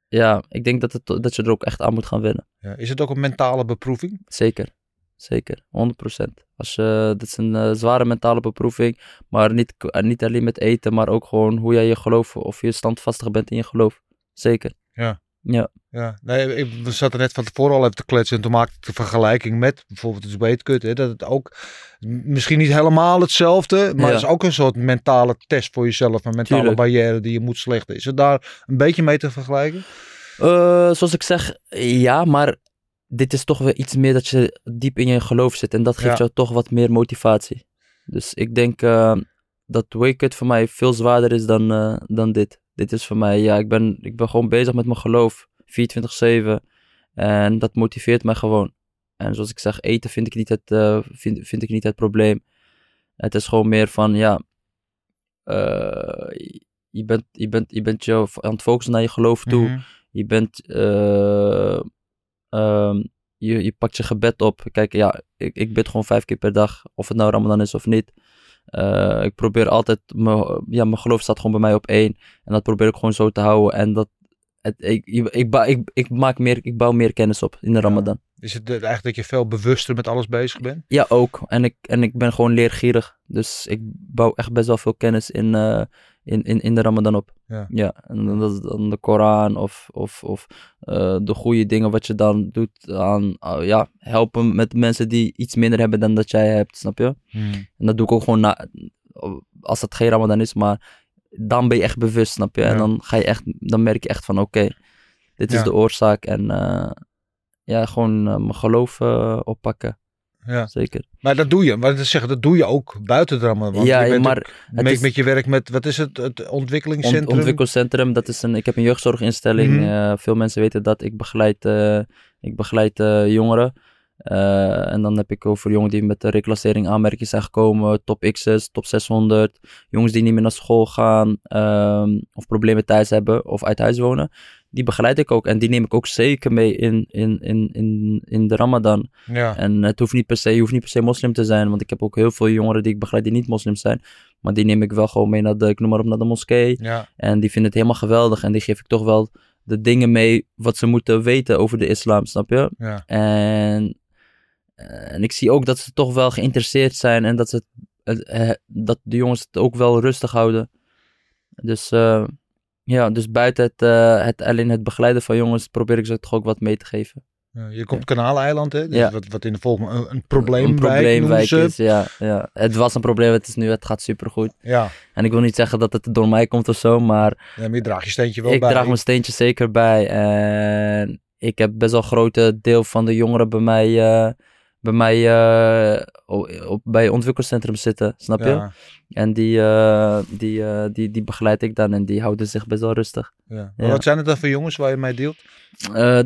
ja, ik denk dat, het, dat je er ook echt aan moet gaan wennen. ja. Is het ook een mentale beproeving? Zeker. Zeker. 100%. Als je, dat is een eh, zware mentale beproeving. Maar niet, niet alleen met eten. Maar ook gewoon hoe jij je geloof. Of je standvastig bent in je geloof. Zeker. Ja. Ja. Ja, nee, ik we zaten net van tevoren al even te kletsen en toen maakte ik de vergelijking met bijvoorbeeld het hè, dat het ook misschien niet helemaal hetzelfde, maar Ja. het is ook een soort mentale test voor jezelf, een mentale Tuurlijk. barrière die je moet slechten. Is het daar een beetje mee te vergelijken? Eh, zoals ik zeg, ja, maar dit is toch weer iets meer dat je diep in je geloof zit. En dat geeft Ja. jou toch wat meer motivatie. Dus ik denk eh, dat Wake voor mij veel zwaarder is dan, eh, dan dit. Dit is voor mij, ja, ik ben, ik ben gewoon bezig met mijn geloof. 24-7. En dat motiveert mij gewoon. En zoals ik zeg, eten vind ik niet het, eh, vind, vind ik niet het probleem. Het is gewoon meer van, ja, eh, je, bent, je, bent, je bent je aan het focussen naar je geloof toe. Mhm. Je bent, eh, ehm, je, je pakt je gebed op. Kijk, ja, ik, ik bid gewoon vijf keer per dag, of het nou Ramadan is of niet. Eh, ik probeer altijd, mijn, ja, mijn geloof staat gewoon bij mij op één. En dat probeer ik gewoon zo te houden. En dat, het, ik, ik, ik, bouw- ik, ik, maak meer, ik bouw meer kennis op in de Ramadan. Is het eh, eigenlijk dat je veel bewuster met alles bezig bent? Ja, ook. En ik, en ik ben gewoon leergierig. Dus ik bouw echt best wel veel kennis in, eh, in, in, in de Ramadan op. Ja. en dan- dat is dan de Koran of, of, of eh, de goede dingen wat je dan doet aan ah, ja, helpen met mensen die iets minder hebben dan dat jij hebt, snap je? En dat doe ik ook gewoon na, als het geen Ramadan is, maar dan ben je echt bewust, snap je? En Ja. dan ga je echt, dan merk je echt van oké, dit is Ja. de oorzaak en eh, ja, gewoon eh, mijn geloof eh, oppakken, Ja. zeker. Maar dat doe je, maar dat, zeggen, dat doe je ook buiten het. Want ja, je bent maar ook het met, is- met je werk met, wat is het, het ont, ontwikkelingscentrum? ontwikkelcentrum, dat is een, ik heb een jeugdzorginstelling, Mhm. veel mensen weten dat, ik begeleid, ik begeleid jongeren. Eh, en dan heb ik over jongens die met de reclassering aanmerking zijn gekomen, top X's, top 600. Jongens die niet meer naar school gaan, ehm, of problemen thuis hebben of uit huis wonen. die begeleid ik ook. En die neem ik ook zeker mee in, in, in, in, in de Ramadan. Ja. En het hoeft niet per se, je hoeft niet per se moslim te zijn. Want ik heb ook heel veel jongeren die ik begeleid die niet moslim zijn. Maar die neem ik wel gewoon mee naar de, ik noem maar op, naar de moskee. Ja. En die vinden het helemaal geweldig. En die geef ik toch wel de dingen mee wat ze moeten weten over de islam, snap je? Ja. En, en ik zie ook dat ze toch wel geïnteresseerd zijn en dat, ze, het- eh, dat de jongens het ook wel rustig houden. Dus eh, ja, dus buiten het, eh, het, alleen het begeleiden van jongens probeer ik ze toch ook wat mee te geven. Ja, Je komt Kanaaleiland, hè? Dus Ja. wat, wat in de volgende een, een probleemwijk een probleemwijk is, ja, ja. Het was een probleem, het is nu, het gaat supergoed. Ja. En ik wil niet zeggen dat het door mij komt of zo, maar ja, maar je draagt je steentje wel ik bij. draag mijn steentje zeker bij. En ik heb best wel een grote deel van de jongeren bij mij, eh, bij mij eh, op, bij ontwikkelcentrum zitten, snap je? Ja, En die, eh, die, eh, die, die begeleid ik dan en die houden zich best wel rustig. ja. Maar Ja. Wat zijn het dan voor jongens waar je mee deelt?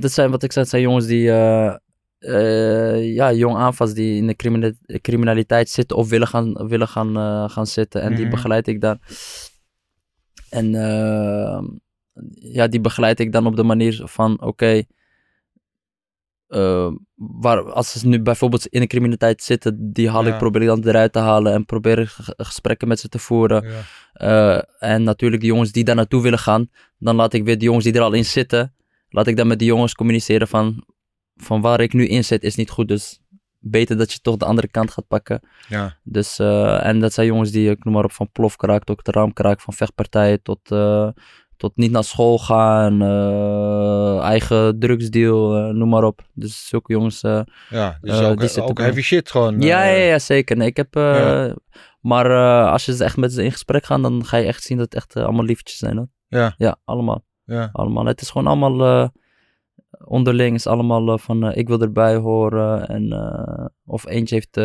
Dat zijn, wat ik zei, zijn jongens die, ja, jong aanvast die in de crimina- criminaliteit zitten of willen gaan, willen gaan, gaan zitten. En die Mhm. begeleid ik dan. En ja, die begeleid ik dan op de manier van, oké, eh, waar, als ze nu bijvoorbeeld in de criminaliteit zitten, die haal Ja. ik, probeer ik dan eruit te halen en probeer gesprekken met ze te voeren. Ja. Eh, en natuurlijk de jongens die daar naartoe willen gaan, dan laat ik weer de jongens die er al in zitten, laat ik dan met die jongens communiceren van, van waar ik nu in zit is niet goed. Dus beter dat je toch de andere kant gaat pakken. Ja. Dus, eh, en dat zijn jongens die, ik noem maar op, van plofkraak tot raamkraak, van vechtpartijen tot, eh, tot niet naar school gaan, eh, eigen drugsdeal, eh, noem maar op. Dus zulke jongens... eh, Ja, dus ook, die zitten ook heavy shit gewoon. ja, ja, ja, zeker. Nee, ik heb... Ja. Maar als je ze echt met ze in gesprek gaat, dan ga je echt zien dat het echt allemaal liefjes zijn. Hoor. Ja. Ja, allemaal. ja. allemaal. Het is gewoon allemaal onderling. is allemaal van ik wil erbij horen. En, of eentje heeft,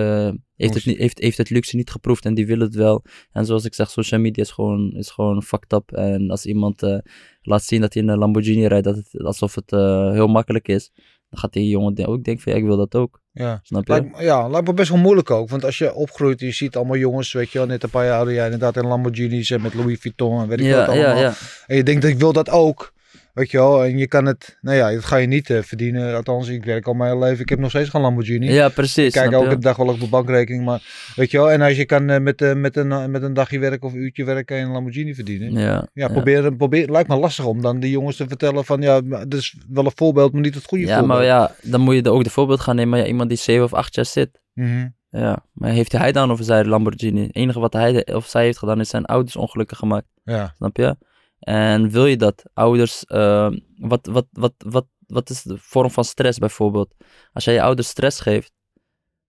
heeft, het niet, heeft, heeft het luxe niet geproefd en die wil het wel. En zoals ik zeg, social media is gewoon, is gewoon fucked up. En als iemand eh, laat zien dat hij in een Lamborghini rijdt, dat het, alsof het eh, heel makkelijk is. Dan gaat die jongen ook denken van ja, ik wil dat ook. Ja. Snap je? Lijkt, ja, lijkt me best wel moeilijk ook. Want als je opgroeit, je ziet allemaal jongens, weet je wel, net een paar jaar ouder jij inderdaad in Lamborghinis en met Louis Vuitton en weet ik ja, wat ja, allemaal. ja. En je denkt, ik wil dat ook. Weet je wel, en je kan het, nou ja, dat ga je niet eh, verdienen. Althans, ik werk al mijn hele leven, ik heb nog steeds geen Lamborghini. Ja, precies. Ik kijk je? elke dag wel op mijn bankrekening, maar weet je wel. En als je kan eh, met, eh, met, een, met een dagje werk of een uurtje werk kan je een Lamborghini verdienen. Ja, Ja, ja. probeer, probeer, lijkt me lastig om dan die jongens te vertellen van, ja, dat is wel een voorbeeld, maar niet het goede Ja, voorbeeld. maar ja, dan moet je er ook de voorbeeld gaan nemen. Ja, iemand die 7 of 8 jaar zit. Mhm. Ja, maar heeft hij dan over zijn Lamborghini? Het enige wat hij of zij heeft gedaan is zijn ouders ongelukkig gemaakt. Ja, Snap je? En wil je dat? Ouders, eh, wat, wat, wat, wat, wat is de vorm van stress bijvoorbeeld? Als jij je ouders stress geeft,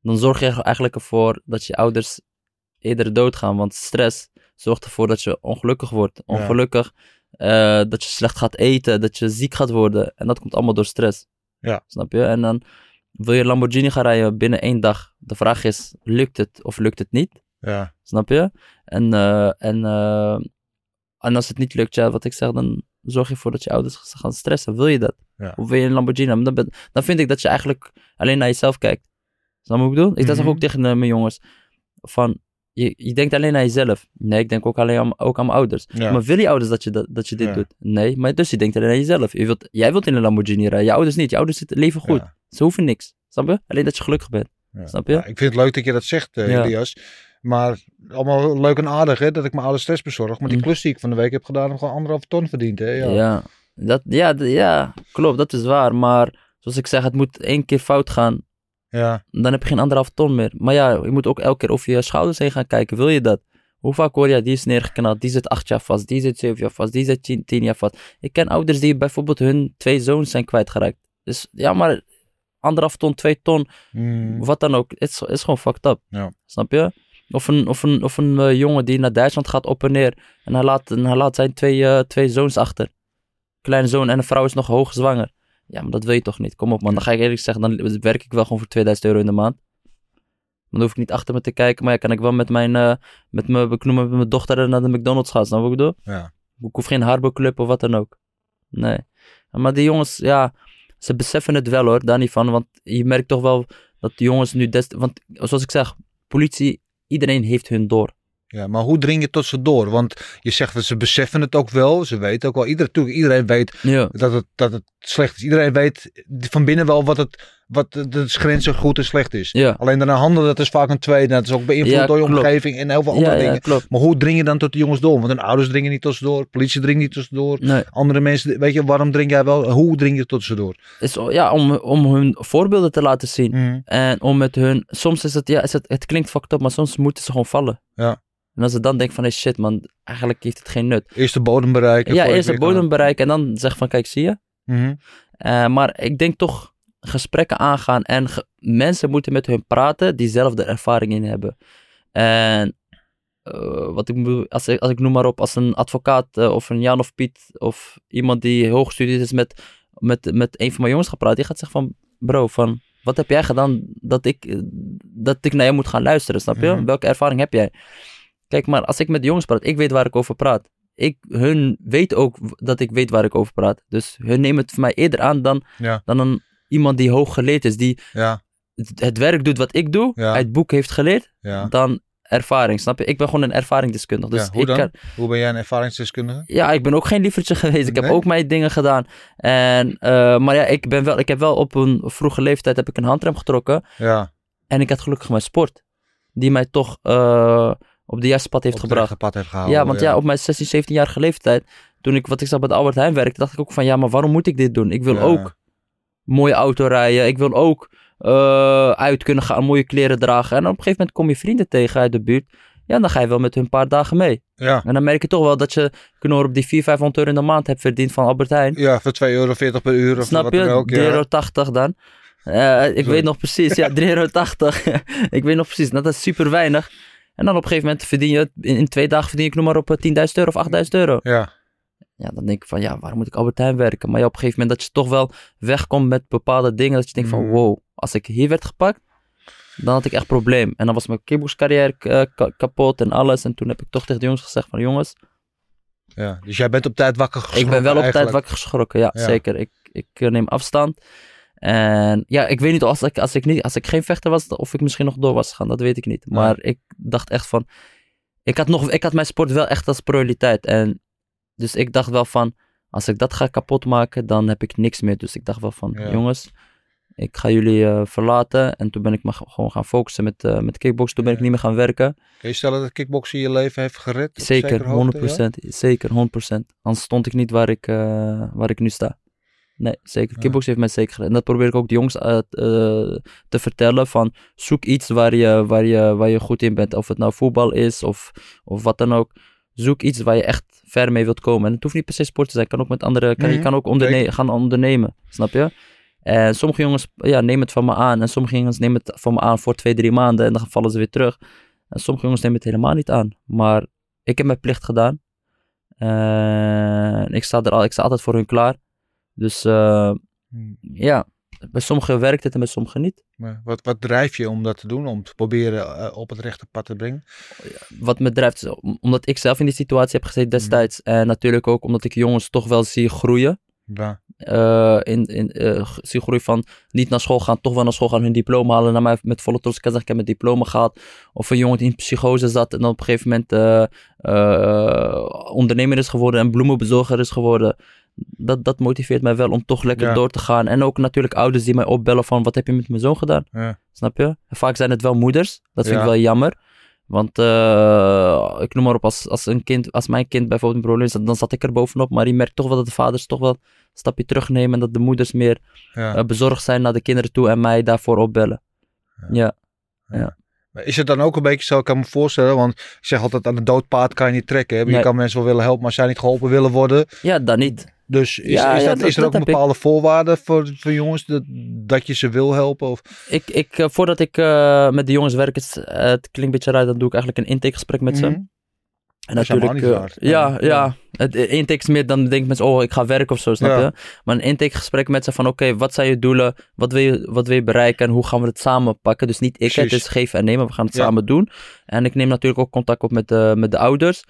dan zorg je er eigenlijk ervoor dat je ouders eerder doodgaan. Want stress zorgt ervoor dat je ongelukkig wordt. Ja. Ongelukkig, eh, dat je slecht gaat eten, dat je ziek gaat worden. En dat komt allemaal door stress. Ja. Snap je? En dan wil je Lamborghini gaan rijden binnen één dag. De vraag is, lukt het of lukt het niet? ja, Snap je? En, eh, en, eh, en als het niet lukt, ja, wat ik zeg, dan zorg je ervoor dat je ouders gaan stressen. Wil je dat? Ja. Of wil je een Lamborghini? Dan, ben- dan vind ik dat je eigenlijk alleen naar jezelf kijkt. Snap je wat ik bedoel? Ik zeg Mhm. ook tegen eh, mijn jongens, van, je, je denkt alleen aan jezelf. Nee, ik denk ook alleen aan, ook aan mijn ouders. ja. Maar wil je ouders dat je, dat, dat je dit Ja. doet? Nee, maar dus je denkt alleen aan jezelf. Je wilt, jij wilt in een Lamborghini rijden, je ouders niet. Je ouders zitten, leven goed. Ze hoeven niks. Snap je? Alleen dat je gelukkig bent. Snap je? Ja, ik vind het leuk dat je dat zegt, Ja. Elias. Maar allemaal leuk en aardig, hè, dat ik mijn oude stress bezorg. Maar die Mm. klus die ik van de week heb gedaan, heb gewoon anderhalf ton verdiend, hè. Ja. Ja, dat, ja, ja, klopt, dat is waar. Maar zoals ik zeg, het moet één keer fout gaan. ja. Dan heb je geen anderhalf ton meer. Maar ja, je moet ook elke keer over je schouders heen gaan kijken. Wil je dat? Hoe vaak hoor je, die is neergeknald, die zit acht jaar vast, die zit zeven jaar vast, die zit tien, tien jaar vast. Ik ken ouders die bijvoorbeeld hun twee zoons zijn kwijtgeraakt. Dus ja, maar anderhalf ton, twee ton, Mm. wat dan ook, het is, het is gewoon fucked up. Ja. Snap je? Of een, of een, of een eh, jongen die naar Duitsland gaat op en neer. En hij laat, en hij laat zijn twee, eh, twee zoons achter. Kleine zoon en een vrouw is nog hoogzwanger. Ja, maar dat wil je toch niet? Kom op man, dan ga ik eerlijk zeggen, dan werk ik wel gewoon voor 2000 euro in de maand. Dan hoef ik niet achter me te kijken, maar ja, kan ik wel met mijn, eh, met mijn, ik noem het, met mijn dochter naar de McDonald's gaan. Snap wat ik bedoel? Ja. Ik hoef geen Harbo Club of wat dan ook. Nee. Maar die jongens, ja, ze beseffen het wel hoor, daar niet van. Want je merkt toch wel dat de jongens nu des... Want zoals ik zeg, politie, iedereen heeft hun door. Ja, maar hoe dring je tot ze door? Want je zegt dat ze beseffen het ook wel. Ze weten ook wel. Iedereen, natuurlijk, iedereen weet Ja. dat het, dat het slecht is. Iedereen weet van binnen wel wat het wat de, grenzen goed en slecht is. Ja. Alleen daarna handelen, dat is vaak een tweede. Dat is ook beïnvloed Ja, door je klopt. omgeving en heel veel andere Ja, dingen. Maar hoe dring je dan tot de jongens door? Want hun ouders dringen niet tot ze door. Politie dringt niet tot ze door. Nee. Andere mensen, weet je, waarom dring jij wel? Hoe dring je tot ze door? Is, ja, om, om hun voorbeelden te laten zien. Mhm. En om met hun, soms is het, ja, is het, het klinkt fucked up, maar soms moeten ze gewoon vallen. Ja. En als ze dan denken van, hey shit man, eigenlijk heeft het geen nut. Eerst de bodem bereiken. ja, eerst de bodem bereiken en dan zeggen van, kijk, zie je. Mhm. Eh, maar ik denk toch gesprekken aangaan en ge- mensen moeten met hun praten die zelf de ervaring in hebben. En eh, wat ik bedoel, als ik, als ik noem maar op, als een advocaat eh, of een Jan of Piet of iemand die hooggestudeerd is met, met, met een van mijn jongens gaat praten, die gaat zeggen van, bro, van, wat heb jij gedaan dat ik, eh, dat ik naar jou moet gaan luisteren, snap je? Mhm. Welke ervaring heb jij? Kijk, maar als ik met jongens praat, ik weet waar ik over praat. Ik, hun weten ook dat ik weet waar ik over praat. Dus hun nemen het voor mij eerder aan dan, Ja. dan een, iemand die hoog geleerd is, die Ja, het, het werk doet wat ik doe, Ja. uit boek heeft geleerd, ja. dan ervaring, snap je? Ik ben gewoon een ervaringsdeskundige. Dus hoe ik kan- Hoe ben jij een ervaringsdeskundige? ja, ik ben ook geen liefertje geweest. Ik heb ook mijn dingen gedaan. En, eh, maar ja, ik, ben wel, ik heb wel op een vroege leeftijd heb ik een handrem getrokken. Ja, En ik had gelukkig mijn sport. Die mij toch eh, op de juiste pad heeft op gebracht. pad heeft gehouden. Ja, want ja, op mijn 16, 17-jarige leeftijd, toen ik wat ik zag bij de Albert Heijn werkte, dacht ik ook van ja, maar waarom moet ik dit doen? Ik wil ook mooie auto rijden. Ik wil ook eh, uit kunnen gaan, mooie kleren dragen. En op een gegeven moment kom je vrienden tegen uit de buurt. Ja, dan ga je wel met hun een paar dagen mee. Ja, En dan merk je toch wel dat je knor op die 400, 500 euro in de maand hebt verdiend van Albert Heijn. ja voor 2,40 euro per uur of Snap wat je? dan ook. 3,80 Ja. euro dan. Eh, ik Sorry. weet nog precies, ja, 3,80 euro. ik weet nog precies, dat is super weinig. En dan op een gegeven moment verdien je, in, twee dagen verdien ik noem maar op eh, 10.000 euro of 8.000 euro. Ja, Ja, dan denk ik van, ja, waarom moet ik Albert Heijn werken? Maar ja, op een gegeven moment dat je toch wel wegkomt met bepaalde dingen. Dat je denkt van, Mm. wow, als ik hier werd gepakt, dan had ik echt probleem. En dan was mijn kickboxcarrière eh, ka- kapot en alles. En toen heb ik toch tegen de jongens gezegd van, jongens, ja. Dus jij bent op tijd wakker geschrokken ik ben wel op tijd wakker geschrokken. Ja, Ja. zeker. Ik, ik eh, neem afstand. En ja, ik weet niet als ik, als, ik niet, als ik geen vechter was, of ik misschien nog door was gegaan. Dat weet ik niet. Maar ik dacht echt van, ik had, nog, ik had mijn sport wel echt als prioriteit. En dus ik dacht wel van, als ik dat ga kapot maken, dan heb ik niks meer. Dus ik dacht wel van, Ja. jongens, ik ga jullie eh, verlaten. En toen ben ik me gewoon gaan focussen met, eh met kickbox. Toen ben ik niet meer gaan werken. Kun je stellen dat kickboksen je leven heeft gered? Zeker, zekere hoogte, 100%. Zeker, 100%. Anders stond ik niet waar ik, eh, waar ik nu sta. Nee, zeker. Ja. Kickbox heeft mij zeker gered. En dat probeer ik ook de jongens te vertellen. Van zoek iets waar je, waar, je, waar je goed in bent. Of het nou voetbal is of, of wat dan ook. Zoek iets waar je echt ver mee wilt komen. En het hoeft niet per se sport te zijn. Kan ook met andere, kan, Mhm, Je kan ook onderne- gaan ondernemen. Snap je? En sommige jongens ja, nemen het van me aan. En sommige jongens nemen het van me aan voor twee, drie maanden. En dan vallen ze weer terug. En sommige jongens nemen het helemaal niet aan. Maar ik heb mijn plicht gedaan. En ik sta, er al, ik sta altijd voor hun klaar. Dus eh, Hm. ja, bij sommigen werkt het en bij sommigen niet. Maar wat, wat drijf je om dat te doen? Om te proberen eh, op het rechte pad te brengen? Wat me drijft, is omdat ik zelf in die situatie heb gezeten destijds. En natuurlijk ook omdat ik jongens toch wel zie groeien. Ja, eh, in, in, zie groei van niet naar school gaan, toch wel naar school gaan, hun diploma halen. Naar mij met volle trots kan zeggen, ik heb mijn diploma gehaald. Of een jongen die in psychose zat en dan op een gegeven moment eh, ondernemer is geworden en bloemenbezorger is geworden. Dat, dat motiveert mij wel om toch lekker Ja. door te gaan. En ook natuurlijk ouders die mij opbellen van, wat heb je met mijn zoon gedaan? ja, Snap je? En vaak zijn het wel moeders. Dat vind ik wel jammer. Want eh, ik noem maar op, als, als, een kind, als mijn kind bijvoorbeeld een probleem zat, dan zat ik er bovenop. Maar je merkt toch wel dat de vaders toch wel een stapje terugnemen. En dat de moeders meer ja. eh, bezorgd zijn naar de kinderen toe en mij daarvoor opbellen. Ja. Ja, Maar Is het dan ook een beetje zo, ik kan me voorstellen, want ik zeg altijd aan een dood paard kan je niet trekken. Hè? Je Nee. kan mensen wel willen helpen, maar zij niet geholpen willen worden. ja dan niet. Dus is, Ja, is, ja, dat, dat- is er dat ook een ik. bepaalde voorwaarde voor, voor jongens dat, dat je ze wil helpen? Of, Ik, ik, eh, voordat ik eh, met de jongens werk, het, eh, het klinkt een beetje raar, dan doe ik eigenlijk een intakegesprek met ze. Mhm. En Dat natuurlijk, ja, Ja. ja. Het intake is meer dan denken mensen, oh, ik ga werken of zo, snap Ja. je? Maar een intakegesprek met ze van, oké, wat zijn je doelen? Wat wil je, wat wil je bereiken? En hoe gaan we het samen pakken? Dus niet ik, het is geven en nemen. We gaan het Ja. samen doen. En ik neem natuurlijk ook contact op met de, met de ouders.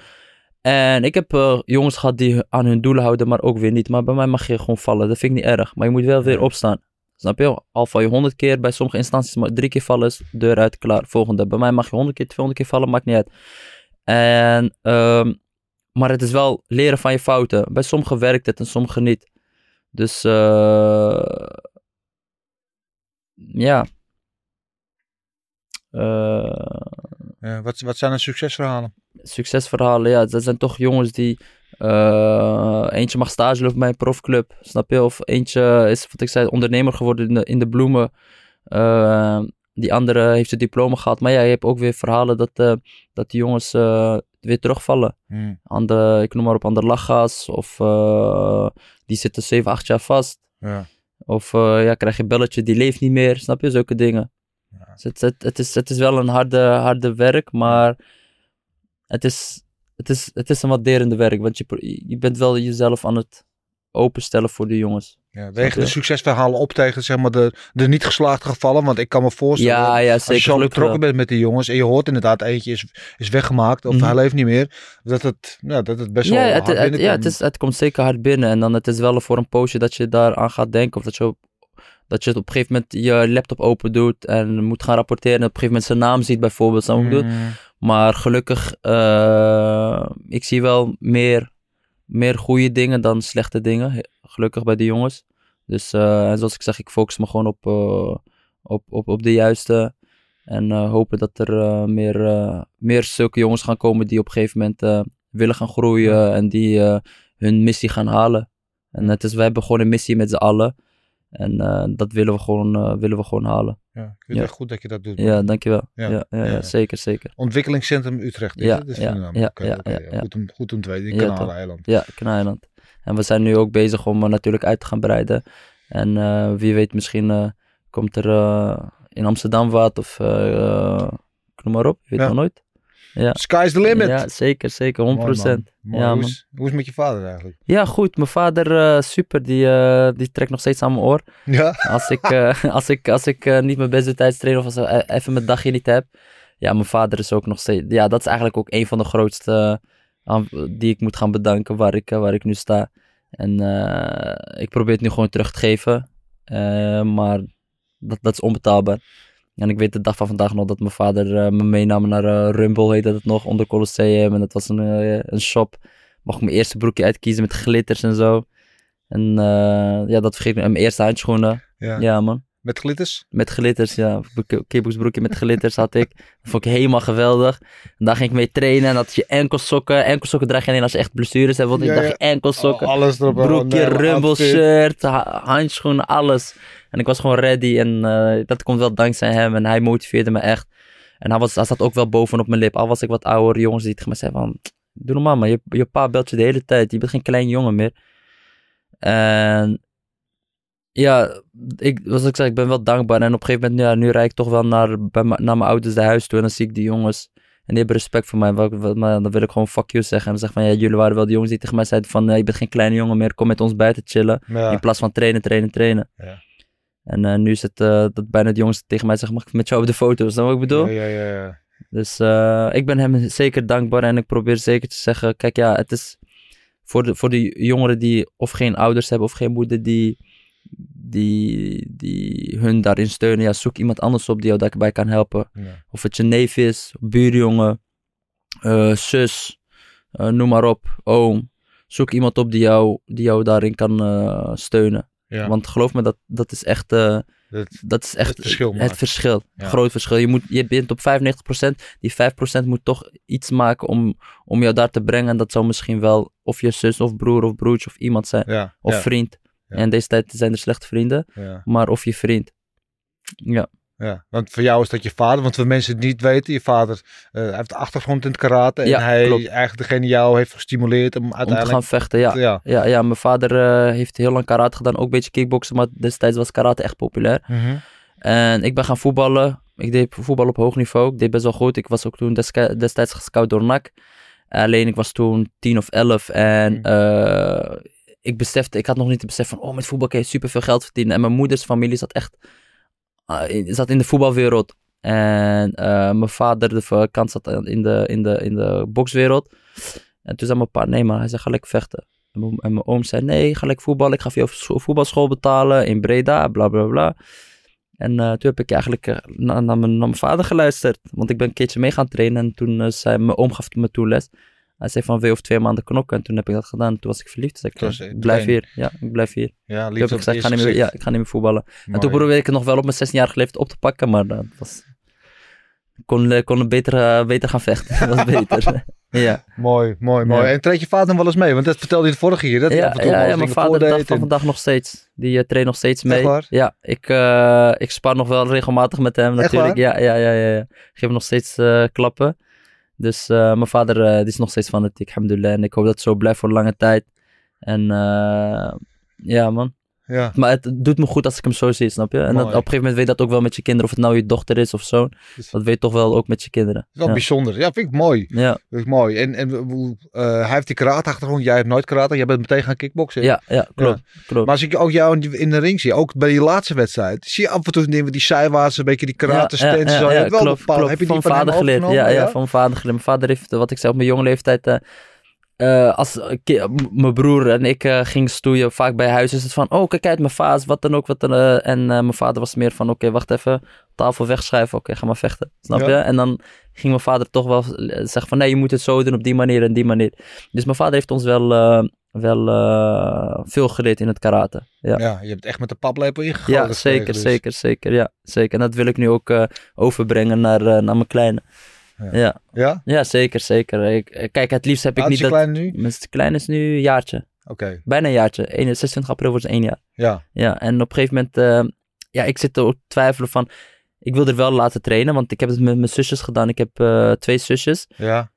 En ik heb eh, jongens gehad die aan hun doelen houden, maar ook weer niet. Maar bij mij mag je gewoon vallen. Dat vind ik niet erg. Maar je moet wel weer opstaan. Snap je? Al val je honderd keer, bij sommige instanties maar drie keer vallen is deur uit, klaar, volgende. Bij mij mag je honderd keer, 200 keer vallen, maakt niet uit. En, ehm, maar het is wel leren van je fouten. Bij sommigen werkt het en sommigen niet. Dus eh, ja. Eh, Ja, wat, wat zijn de succesverhalen? Succesverhalen, ja, dat zijn toch jongens die. eh, eentje mag stage lopen bij een profclub, snap je? Of eentje is, wat ik zei, ondernemer geworden in de, in de bloemen. Eh, die andere heeft het diploma gehad. Maar ja, je hebt ook weer verhalen dat, eh, dat die jongens weer terugvallen. Hmm, Aan de, ik noem maar op, aan de lachgas. Of die zitten 7, 8 jaar vast. Ja. Of ja, krijg je een belletje, die leeft niet meer. Snap je? Zulke dingen. Dus het, het, het, is, het is wel een harde, harde werk, maar het is, het, is, het is een waarderende werk. Want je, je bent wel jezelf aan het openstellen voor de jongens. Ja, wegen de succesverhalen op tegen zeg maar, de, de niet geslaagde gevallen? Want ik kan me voorstellen, Ja, ja, als je zo betrokken bent met die jongens en je hoort inderdaad eentje is, is weggemaakt of Mhm. hij leeft niet meer, dat het, ja, dat het best wel het, hard het, binnenkomt. ja het, is, het komt zeker hard binnen. En dan het is wel voor een poosje dat je daaraan gaat denken. Of dat je, dat je het op een gegeven moment je laptop open doet en moet gaan rapporteren. En op een gegeven moment zijn naam ziet bijvoorbeeld. Snap je Maar gelukkig, eh, ik zie wel meer, meer goede dingen dan slechte dingen. Gelukkig bij de jongens. Dus eh, en zoals ik zeg, ik focus me gewoon op, eh, op, op, op de juiste. En eh, hopen dat er eh, meer, eh, meer zulke jongens gaan komen die op een gegeven moment eh, willen gaan groeien. En die eh, hun missie gaan halen. En het is, we hebben gewoon een missie met z'n allen. En eh, dat willen we, gewoon, eh, willen we gewoon halen. ja, ik vind Ja. het echt goed dat je dat doet. Ja, dankjewel. Ja, Ja, ja, zeker, zeker. Ontwikkelingscentrum Utrecht is Ja, het? Dus ja. Goed, om, goed om te weten, in Ja, Kanaleiland. Ja, Knaaland. En we zijn nu ook bezig om eh, natuurlijk uit te gaan breiden. En wie weet, misschien komt er in Amsterdam wat of eh, noem maar op. Je weet nog nooit. Ja. Sky's the limit! Ja, zeker, zeker. 100%. Mooi, man. Mooi. Ja, hoe, is, hoe is het met je vader eigenlijk? Ja, goed. Mijn vader, eh, super. Die, eh, die trekt nog steeds aan mijn oor. Ja? Als ik, eh, als ik, als ik niet mijn beste tijd train of als ik even mijn dagje niet heb. Ja, mijn vader is ook nog steeds... Ja, dat is eigenlijk ook een van de grootste die ik moet gaan bedanken waar ik, waar ik nu sta. En ik probeer het nu gewoon terug te geven. Maar dat, dat is onbetaalbaar. En ik weet de dag van vandaag nog dat mijn vader eh, me meenam naar eh, Rumble, heette het nog, onder Colosseum. En dat was een, eh, een shop. Mag ik mijn eerste broekje uitkiezen met glitters en zo. En ja, dat vergeet ik. En mijn eerste handschoenen. ja. Ja, man. Met glitters? Met glitters, ja. Kibboeksbroekje met glitters had ik. Dat vond ik helemaal geweldig. En daar ging ik mee trainen. En dat je enkelsokken. Enkelsokken draag je alleen als je echt blessures hebt. Want ik Ja, dacht ja. je enkelsokken. Oh, alles erop. broekje, eraan, rumble shirt, ha- handschoenen, alles. En ik was gewoon ready. En eh, dat komt wel dankzij hem. En hij motiveerde me echt. En hij, was, hij zat ook wel bovenop mijn lip. Al was ik wat ouder, jongens die tegen me zeiden van... Doe normaal man, je, je pa belt je de hele tijd. Je bent geen klein jongen meer. En ja, ik, zoals ik zei, ik ben wel dankbaar. En op een gegeven moment, ja, nu rijd ik toch wel naar, bij naar mijn ouders de huis toe. En dan zie ik die jongens. En die hebben respect voor mij. Maar dan wil ik gewoon fuck you zeggen. En dan zeg ik van, ja, jullie waren wel de jongens die tegen mij zeiden van... eh, je bent geen kleine jongen meer, kom met ons buiten chillen. Ja. In plaats van trainen, trainen, trainen. Ja. En eh, nu is het eh, dat bijna de jongens tegen mij zeggen, mag ik met jou op de foto? Snap je wat ik bedoel? Ja, ja, ja, ja. Dus ik ben hem zeker dankbaar en ik probeer zeker te zeggen, kijk ja, het is voor de, voor de jongeren die of geen ouders hebben of geen moeder die, die, die hun daarin steunen, ja, zoek iemand anders op die jou daarbij kan helpen. Ja. Of het je neef is, buurjongen, eh, zus, eh, noem maar op, oom. Zoek iemand op die jou, die jou daarin kan eh, steunen. Ja. Want geloof me, dat, dat is echt... Dat- dat is echt het verschil het maakt. verschil. Ja. Groot verschil. Je, moet, je bent op 95%. Die 5% moet toch iets maken om, om jou daar te brengen. En dat zou misschien wel of je zus of broer of broertje of iemand zijn. Of vriend. En deze tijd zijn er slechte vrienden. Maar of je vriend. Ja, Ja, want voor jou is dat je vader. Want voor mensen die het niet weten, je vader hij heeft de achtergrond in het karate. En Ja, hij klopt. eigenlijk degene die jou heeft gestimuleerd om om te uiteindelijk... gaan vechten. Ja, ja. ja, ja mijn vader eh, heeft heel lang karate gedaan. Ook een beetje kickboksen. Maar destijds was karate echt populair. Mhm. En ik ben gaan voetballen. Ik deed voetbal op hoog niveau. Ik deed best wel goed. Ik was ook toen destijds gescout door NAC. Alleen ik was toen 10 of 11 en Mm. eh, ik besefte, ik had nog niet het besef van, oh met voetbal kan je superveel geld verdienen. En mijn moeders familie zat echt, eh, zat in de voetbalwereld. En eh, mijn vader, de kant zat in de, in, de, in de bokswereld. En toen zei mijn pa, nee maar hij zei, ga lekker vechten. En mijn, mijn oom zei, nee, ga lekker voetballen. Ik ga vo- voetbalschool betalen in Breda, bla bla bla. En eh, toen heb ik eigenlijk na- naar, mijn, vader geluisterd. Want ik ben een keertje mee gaan trainen. En toen zei mijn oom gaf me toen les. Hij zei van, wil over twee maanden knokken? En toen heb ik dat gedaan. Toen was ik verliefd. Toen zei ik, was eh, je blijf hier. Ja, ik blijf hier. Ja, Toen liefde heb ik gezegd, ik ga het niet meer, ja, ik ga niet meer voetballen. En toen probeerde ik het nog wel op mijn 16-jarige leeftijd op te pakken. Maar dat was... Ik kon, eh, kon beter, eh, beter gaan vechten. dat was beter. ja. Mooi, mooi, mooi. Ja. En treedt je vader nog wel eens mee? Want dat vertelde je het vorige keer. Dat Ja, en ja, ja, mijn vader de dag voordeed van en- vandaag nog steeds. Die eh, traint nog steeds mee. Ja, ik, eh, ik spar nog wel regelmatig met hem natuurlijk. Ja, ja, ja, ja, ja. Ik geef hem nog steeds eh, klappen. Dus eh, mijn vader eh, is nog steeds fanatiek, alhamdulillah. En ik hoop dat het zo blijft voor lange tijd. En eh, ja, man. Ja, Maar het doet me goed als ik hem zo zie, snap je? En dat, op een gegeven moment weet je dat ook wel met je kinderen. Of het nou je dochter is of. Dus- Dat weet je toch wel ook met je kinderen. dat is wel ja. bijzonder. Ja, vind ik mooi. Ja, Vind ik mooi. En, en hoe- eh, hij heeft die karate-achtergrond. Jij hebt nooit karate. Jij bent meteen gaan kickboksen. ja, ja, klopt. klopt. Maar als ik ook jou in de ring zie, ook bij die laatste wedstrijd, zie je af en toe dingen, die zijwaarts, een beetje die karate Ja, ja, zo. Je wel klopt. Heb je die van vader geleerd? Ja, ja, van vader geleerd. Mijn vader heeft, eh, wat ik zei, op mijn jonge leeftijd. eh, eh, als mijn broer en ik eh, gingen stoeien, vaak bij huis, is het van: oh, kijk uit mijn vaas, wat dan ook. Wat dan, eh, en mijn vader was meer van: oké, wacht even, tafel wegschuiven, oké, ga maar vechten. Snap Ja. je? En dan ging mijn vader toch wel zeggen: van nee, je moet het zo doen op die manier en die manier. Dus mijn vader heeft ons wel, wel veel geleerd in het karate. Ja. Ja, je hebt echt met de paplepel ingegoten. Ja, zeker, dus. zeker, zeker. Ja, zeker. En dat wil ik nu ook overbrengen naar, naar mijn kleine. Ja. Ja. Ja? Zeker, zeker. Ik, eh, kijk, het liefst heb ik niet je dat... kleine nu? Mijn kleine is nu een jaartje. Oké, Bijna een jaartje. 1 26 april wordt ze één jaar. ja. Ja, en op een gegeven moment... eh, ja, ik zit er ook te twijfelen van... Ik wil er wel laten trainen, want ik heb het met mijn zusjes gedaan. Ik heb eh, twee zusjes. Ja,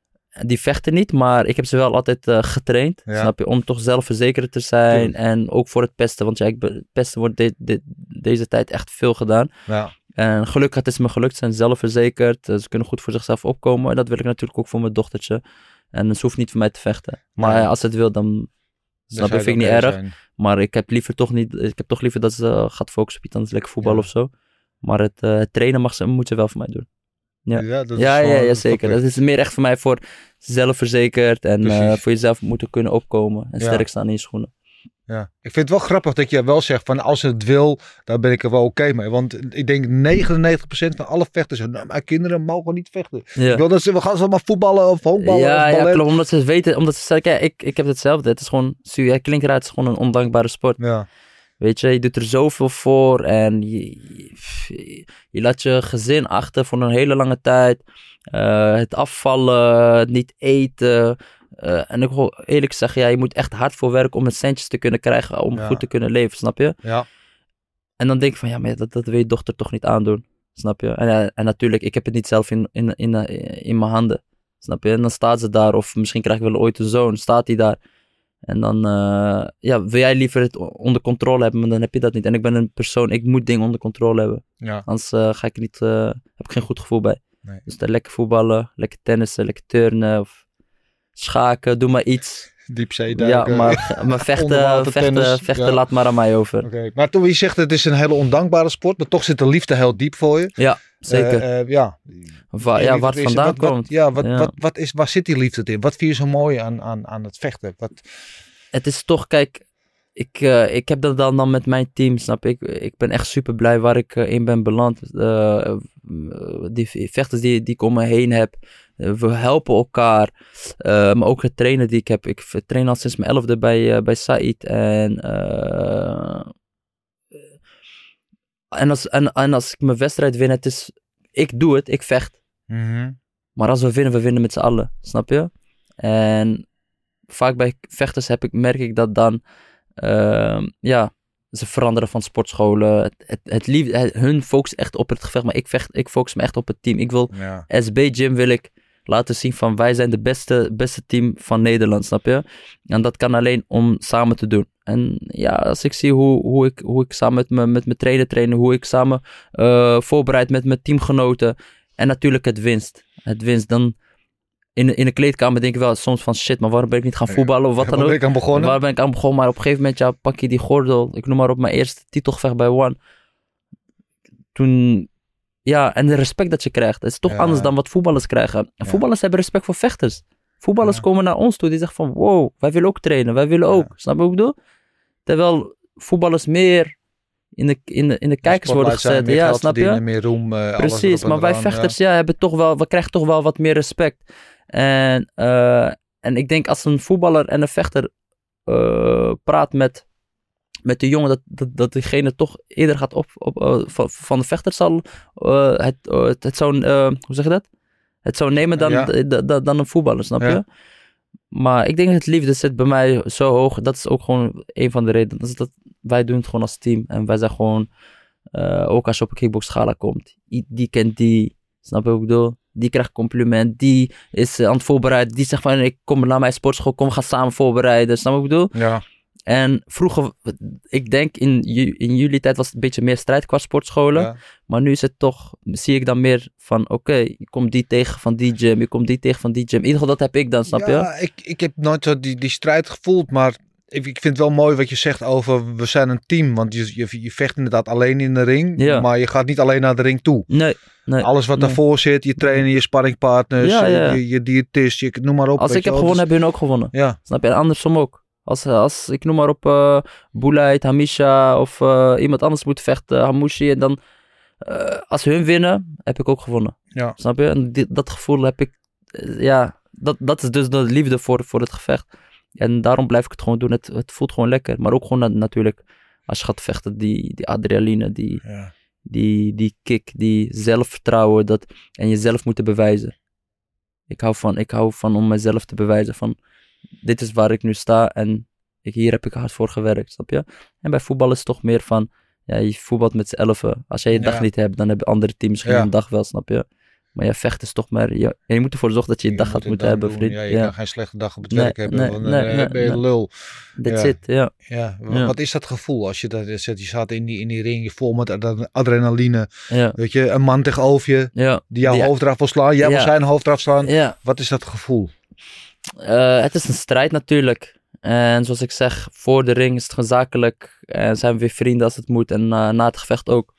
Die vechten niet, maar ik heb ze wel altijd getraind. Ja. Snap je? Om toch zelfverzekerd te zijn. En ook voor het pesten. Want ja, ik, het pesten wordt de- de- deze tijd echt veel gedaan. ja. En gelukkig, het is me gelukt. Ze zijn zelfverzekerd. eh, Ze kunnen goed voor zichzelf opkomen. En dat wil ik natuurlijk ook voor mijn dochtertje. En ze hoeft niet voor mij te vechten. Maar Nee. als ze het wil, dan snap ik het niet erg. zijn. Maar ik heb liever toch niet. Ik heb toch liever dat ze eh, gaat focussen op iets anders, lekker voetbal Ja. of zo. Maar het, eh, trainen mag ze, moet ze wel voor mij doen. Ja. Ja, dat is Ja, ja, zeker. Dat is meer echt voor mij voor zelfverzekerd en eh, voor jezelf moeten kunnen opkomen en sterk staan in je schoenen. Ja. Ik vind het wel grappig dat je wel zegt van als het wil, daar ben ik er wel oké mee. Want ik denk 99% van alle vechters, nou, mijn kinderen mogen niet vechten. Ja. Ik wil dat ze, we gaan ze maar voetballen of honkballen ja, of ja, klopt. Omdat ze weten, omdat ze zeggen, kijk, ik, ik heb hetzelfde. Het is gewoon, het is gewoon een ondankbare sport. Ja, Weet je, je doet er zoveel voor en je, je, je laat je gezin achter voor een hele lange tijd. Eh, het afvallen, het niet eten. Eh, en ik wil eerlijk zeggen, ja, je moet echt hard voor werken om het centjes te kunnen krijgen, om Ja. goed te kunnen leven, snap je? ja, En dan denk ik van, ja, maar dat, dat wil je dochter toch niet aandoen, snap je? En, eh, en natuurlijk, ik heb het niet zelf in, in, in, eh, in mijn handen, snap je? En dan staat ze daar, of misschien krijg ik wel ooit een zoon, staat hij daar. En dan, ja, wil jij liever het onder controle hebben, maar dan heb je dat niet. En ik ben een persoon, ik moet dingen onder controle hebben. ja. Anders ga ik niet, heb ik geen goed gevoel bij. Nee. Dus dan lekker voetballen, lekker tennissen, lekker turnen of schaken, doe maar iets. Diepzee Ja, duiken. maar, maar vechten, vechten, vechten ja. laat maar aan mij over. Oké, Maar toen je zegt het is een hele ondankbare sport, maar toch zit de liefde heel diep voor je. Ja, zeker. Eh, ja. Wa- Je ja, is- vandaan wat, wat- komt. ja, wat, Ja. Wat, wat is, waar zit die liefde in? Wat vind je zo mooi aan, aan, aan het vechten? Wat, Het is toch, kijk, ik, eh, ik heb dat dan, dan met mijn team, snap ik. Ik ben echt super blij waar ik in ben beland. Eh, die vechters die, die ik om me heen heb. Eh, we helpen elkaar. Eh, maar ook het trainen die ik heb. Ik train al sinds mijn elfde bij, eh, bij Said. En, en, als, en, en als ik mijn wedstrijd win, het is... Ik doe het, ik vecht. Maar als we winnen, we winnen met z'n allen. Snap je? En vaak bij vechters heb ik, merk ik dat dan... ehm, ja, ze veranderen van sportscholen. Het, het, het lief, het- hun focust echt op het gevecht, maar ik, vecht, ik focus me echt op het team. Ik wil Ja. SB Gym wil ik laten zien van wij zijn de beste, beste team van Nederland, snap je? En dat kan alleen om samen te doen. En ja, als ik zie hoe, hoe, ik, hoe ik samen met, me, met mijn trainer trainen, hoe ik samen eh, voorbereid met mijn teamgenoten en natuurlijk het winst. Het winst, dan in, in de kleedkamer denk ik wel soms van shit, maar waarom ben ik niet gaan voetballen of wat dan Waar ben ook? ik aan begonnen? Waar ben ik aan begonnen? Maar op een gegeven moment, ja, pak je die gordel. Ik noem maar op mijn eerste titelgevecht bij One. Toen, ja, en de respect dat je krijgt. Het is toch Ja. anders dan wat voetballers krijgen. En voetballers hebben respect voor vechters. Voetballers komen naar ons toe. Die zeggen van, wow, wij willen ook trainen. Wij willen ook. Snap je wat ik bedoel? Terwijl voetballers meer in de, in de, in de kijkers worden gezet. Ja, snap je? Meer roem, eh, alles Precies, maar wij vechters, ja. hebben toch wel, we krijgen toch wel wat meer respect. En, eh, en ik denk als een voetballer en een vechter eh, praat met, met de jongen, dat, dat, dat diegene toch eerder gaat op, op eh, van, van de vechter zal eh, het, eh, het, eh, hoe zeg je dat? Het zou nemen dan, Ja. d- d- dan een voetballer, snap Ja. je? Maar ik denk dat het liefde zit bij mij zo hoog. Dat is ook gewoon een van de redenen. Dat is dat wij doen het gewoon als team. En wij zijn gewoon, ook als je op een kickboxgala komt. Die kent die, snap je wat ik bedoel? Die krijgt compliment. Die is aan het voorbereiden. Die zegt van, ik kom naar mijn sportschool. Kom, we gaan samen voorbereiden. Snap je wat ik bedoel? Ja, En vroeger, ik denk in, in jullie tijd was het een beetje meer strijd qua sportscholen. ja. Maar nu is het toch, zie ik dan meer van, oké, je komt die tegen van die gym, je komt die tegen van die gym. In ieder geval, dat heb ik dan, snap je? Ja, ik, ik heb nooit zo die, die strijd gevoeld, maar ik, ik vind het wel mooi wat je zegt over we zijn een team. Want je, je, je vecht inderdaad alleen in de ring, Ja. maar je gaat niet alleen naar de ring toe. Nee, nee. Alles wat nee. daarvoor zit, je trainer, je sparringpartners, Ja, ja. Je, je diëtist, je, noem maar op. Als ik heb gewonnen, Dus- hebben hun ook gewonnen. Ja, Snap je? En andersom ook. Als, als ik noem maar op uh, Hamisha of eh, iemand anders moet vechten, Hamouchi. En dan, eh, als hun winnen, heb ik ook gewonnen. ja. Snap je? En dat gevoel heb ik, eh, ja, dat, dat is dus de liefde voor, voor het gevecht. En daarom blijf ik het gewoon doen. Het, het voelt gewoon lekker. Maar ook gewoon na- natuurlijk, als je gaat vechten, die, die adrenaline, die, ja. die, die kick, die zelfvertrouwen dat, en jezelf moeten bewijzen. Ik hou, van, ik hou van om mezelf te bewijzen van dit is waar ik nu sta en ik, hier heb ik hard voor gewerkt, snap je? En bij voetbal is het toch meer van, ja, je voetbalt met z'n elfen. Als jij je dag Ja. niet hebt, dan hebben andere teams misschien Ja. een dag wel, snap je? Maar je vecht is toch maar, je, je moet ervoor zorgen dat je je dag gaat moeten dan hebben, doen. vriend. Ja, je Ja, kan geen slechte dag op het Nee, werk hebben, nee, want dan nee, eh, nee, ben je lul. that's Ja. it, ja. Ja. wa- Ja. Wat is dat gevoel als je dat zet? Je staat in die, in die ring, je vol met ad- adrenaline. Ja, Weet je, een man tegenover je, ja. die jouw Ja. hoofd eraf wil slaan. Jij wil Ja. zijn hoofd eraf slaan. ja. Wat is dat gevoel? Eh, het is een strijd natuurlijk. En zoals ik zeg, voor de ring is het gezakelijk. En zijn we weer vrienden als het moet. En eh, na het gevecht ook.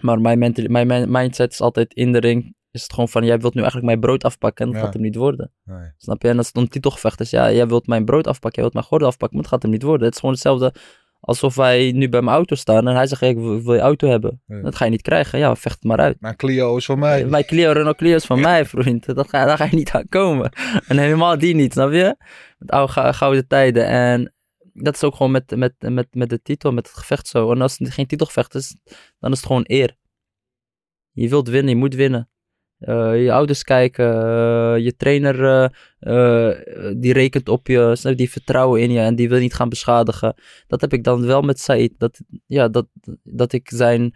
Maar mijn, mental- mijn, mijn mindset is altijd in de ring. Is het gewoon van, jij wilt nu eigenlijk mijn brood afpakken. En dat Ja. gaat hem niet worden. Nee. Snap je? En als het om titelgevecht is, ja, jij wilt mijn brood afpakken. Jij wilt mijn gordel afpakken. Maar dat gaat hem niet worden. Het is gewoon hetzelfde alsof wij nu bij mijn auto staan. En hij zegt, hey, ik wil, wil je auto hebben. Ja. Dat ga je niet krijgen. Ja, vecht het maar uit. Mijn Clio is van mij. Mijn Clio, Renault Clio is van mij, vriend. Dat ga, daar ga je niet aan komen. En helemaal die niet, snap je? Met oude gou- gouden tijden. En dat is ook gewoon met, met, met, met de titel, met het gevecht zo. En als het geen titelgevecht is, dan is het gewoon eer. Je wilt winnen, je moet winnen. Eh, je ouders kijken, eh, je trainer eh, die rekent op je, die vertrouwen in je en die wil niet gaan beschadigen. Dat heb ik dan wel met Said. Dat, ja, dat, dat ik zijn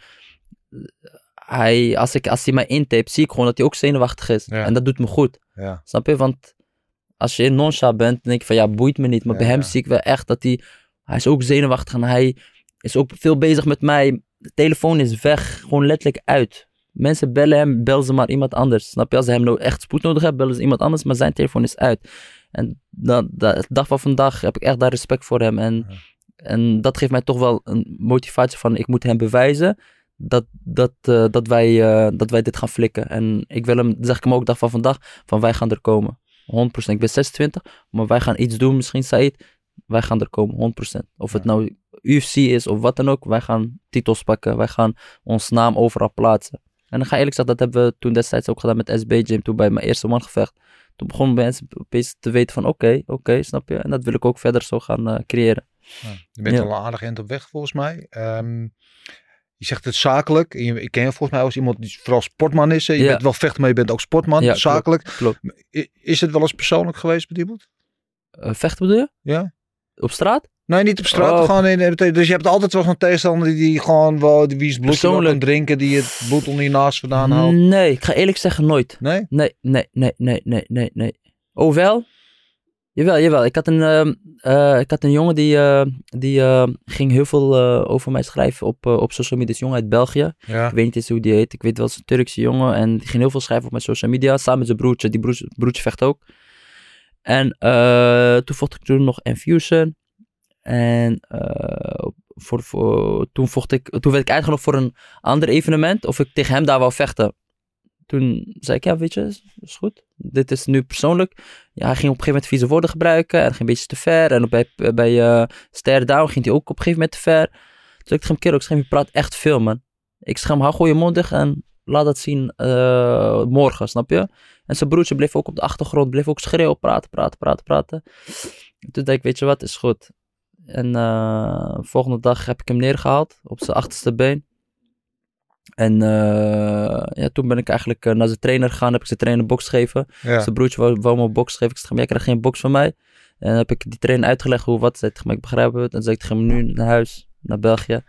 hij, als, ik, als hij mij intape, zie ik gewoon dat hij ook zenuwachtig is. Ja. En dat doet me goed. Ja. Snap je? Want als je in noncha bent, dan denk ik van ja, boeit me niet. Maar Ja, bij hem zie ik wel echt dat hij, hij is ook zenuwachtig en hij is ook veel bezig met mij. De telefoon is weg, gewoon letterlijk uit. Mensen bellen hem, bellen ze maar iemand anders. Snap je? Als ze hem nou echt spoed nodig hebben, bellen ze iemand anders, maar zijn telefoon is uit. En dat, dat, de dag van vandaag heb ik echt daar respect voor hem. En, Ja. en dat geeft mij toch wel een motivatie van ik moet hem bewijzen dat, dat, eh, dat, wij, eh, dat wij dit gaan flikken. En ik wil hem, zeg ik hem ook dag van vandaag, van wij gaan er komen. 100%. Ik ben 26, maar wij gaan iets doen, misschien Said. Wij gaan er komen, 100%. Of het nou UFC is of wat dan ook, wij gaan titels pakken. Wij gaan ons naam overal plaatsen. En dan ga ik eerlijk zeggen, dat hebben we toen destijds ook gedaan met SB Gym, toen bij mijn eerste man gevecht. Toen begonnen mensen opeens te weten van oké, oké, snap je? En dat wil ik ook verder zo gaan eh, creëren. Ja. Je bent Ja. al een aardig eind op weg volgens mij. Ehm, je zegt het zakelijk. Je- Ik ken je volgens mij als iemand die vooral sportman is. Je Ja. bent wel vechter, maar je bent ook sportman. Klopt. zakelijk. Klopt. Is het wel eens persoonlijk geweest met iemand? Eh, vechten bedoel je? Ja? Op straat? Nee, niet op straat. Oh. Gewoon in, dus je hebt altijd wel zo'n tegenstander die, die gewoon wel, die wie is bloed kan drinken, die het bloed onder je naast vandaan haalt. Nee, ik ga eerlijk zeggen nooit. Nee? Nee, nee, nee, nee, nee, nee, nee. Oh wel? Jawel, jawel. Ik had een, ehm, eh, ik had een jongen die, eh, die eh, ging heel veel over mij schrijven op, op social media. Een jongen uit België. Ja. Ik weet niet eens hoe die heet. Ik weet wel, het is een Turkse jongen. En die ging heel veel schrijven op mijn social media. Samen met zijn broertje. Die broertje, broertje vecht ook. En toen vocht ik toen nog Infusion. En eh, voor, toen, vocht ik, toen werd ik uitgenodigd voor een ander evenement. Of ik tegen hem daar wou vechten. Toen zei ik, ja, weet je, is, goed. Dit is nu persoonlijk. Ja, hij ging op een gegeven moment vieze woorden gebruiken. En ging een beetje te ver. En bij, bij Stare Down ging hij ook op een gegeven moment te ver. zei ik tegen hem, ik hem, je praat echt veel, man. Ik hem, hou gewoon je mond en laat dat zien eh, morgen, snap je? En zijn broertje bleef ook op de achtergrond, bleef ook schreeuwen, praten, praten, praten, praten. En toen dacht ik, weet je wat, is goed. En eh, volgende dag heb ik hem neergehaald op zijn achterste been. En eh, ja, toen ben ik eigenlijk eh, naar zijn trainer gegaan, heb ik zijn trainer box gegeven. Ja. Zijn broertje wou, wou me een box geven. Ik hem, jij krijgt geen box van mij. En dan heb ik die trainer uitgelegd hoe wat. Zei tegen mij, ik begrijp het. En zei ik tegen hem, nu naar huis, naar België.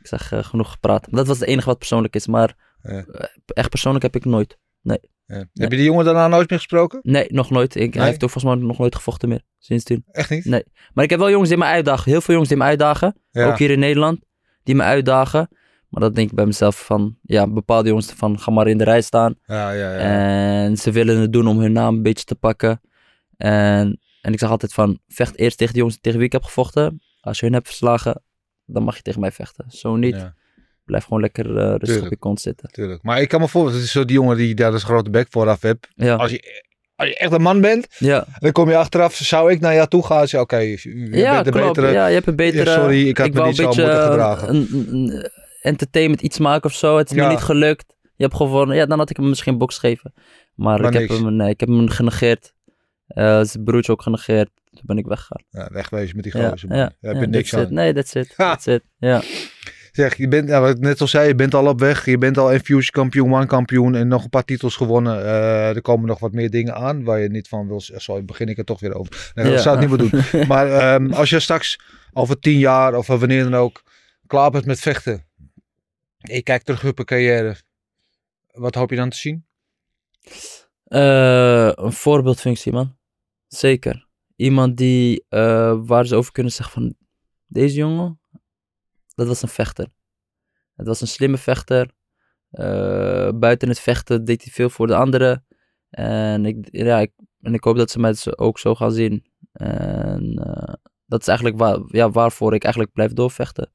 Ik zeg, genoeg gepraat. Maar dat was het enige wat persoonlijk is. Maar Ja. echt persoonlijk heb ik nooit. Heb je die jongen daarna nooit meer gesproken? Nee, nog nooit. Ik, Nee? Hij heeft ook volgens mij nog nooit gevochten meer, sindsdien. Echt niet? Nee. Maar ik heb wel jongens die me uitdagen. Heel veel jongens die me uitdagen. Ja. Ook hier in Nederland. Die me uitdagen. Maar dat denk ik bij mezelf van... Ja, bepaalde jongens van... Ga maar in de rij staan. Ja, ja, ja. En ze willen het doen om hun naam een beetje te pakken. En, en ik zeg altijd van... Vecht eerst tegen de jongens tegen wie ik heb gevochten. Als je hun hebt verslagen... Dan mag je tegen mij vechten. Zo niet. Ja, Blijf gewoon lekker eh, rustig Tuurlijk. op je kont zitten. tuurlijk. Maar ik kan me voorstellen, het is zo die jongen die daar dus grote bek vooraf hebt. Ja. Als je, als je echt een man bent, Ja, dan kom je achteraf, zou ik naar jou toe gaan oké, je ja bent klopt. betere. Ja, je hebt een betere... Sorry, ik had me niet zo moeten gedragen. Een, een, een entertainment iets maken of zo. Het is Ja. me niet gelukt. Je hebt gewonnen. Ja, dan had ik hem misschien een box gegeven. Maar, Maar ik, heb hem, nee, ik heb hem genegeerd. Eh, zijn broertje ook genegeerd. Toen ben ik weggegaan. Ja, wegwezen met die gozer. ja. Daar heb je niks it. aan. Nee, that's it. Ha. That's it. Ja. Zeg, je bent, ja, wat ik net al zei, je bent al op weg. Je bent al Infusion kampioen, One kampioen en nog een paar titels gewonnen. Eh, er komen nog wat meer dingen aan waar je niet van wil. Sorry, begin ik er toch weer over. Nee, dat zou ik niet meer doen. Maar ehm, als je straks over tien jaar of wanneer dan ook klaar bent met vechten. En je kijkt terug op je carrière. Wat hoop je dan te zien? Eh, een voorbeeldfunctie, man. Zeker. Iemand die, eh, waar ze over kunnen zeggen van... Deze jongen, dat was een vechter. Het was een slimme vechter. Eh, buiten het vechten deed hij veel voor de anderen. En ik, ja, ik, en ik hoop dat ze mij ook zo gaan zien. En eh, dat is eigenlijk waar, ja, waarvoor ik eigenlijk blijf doorvechten.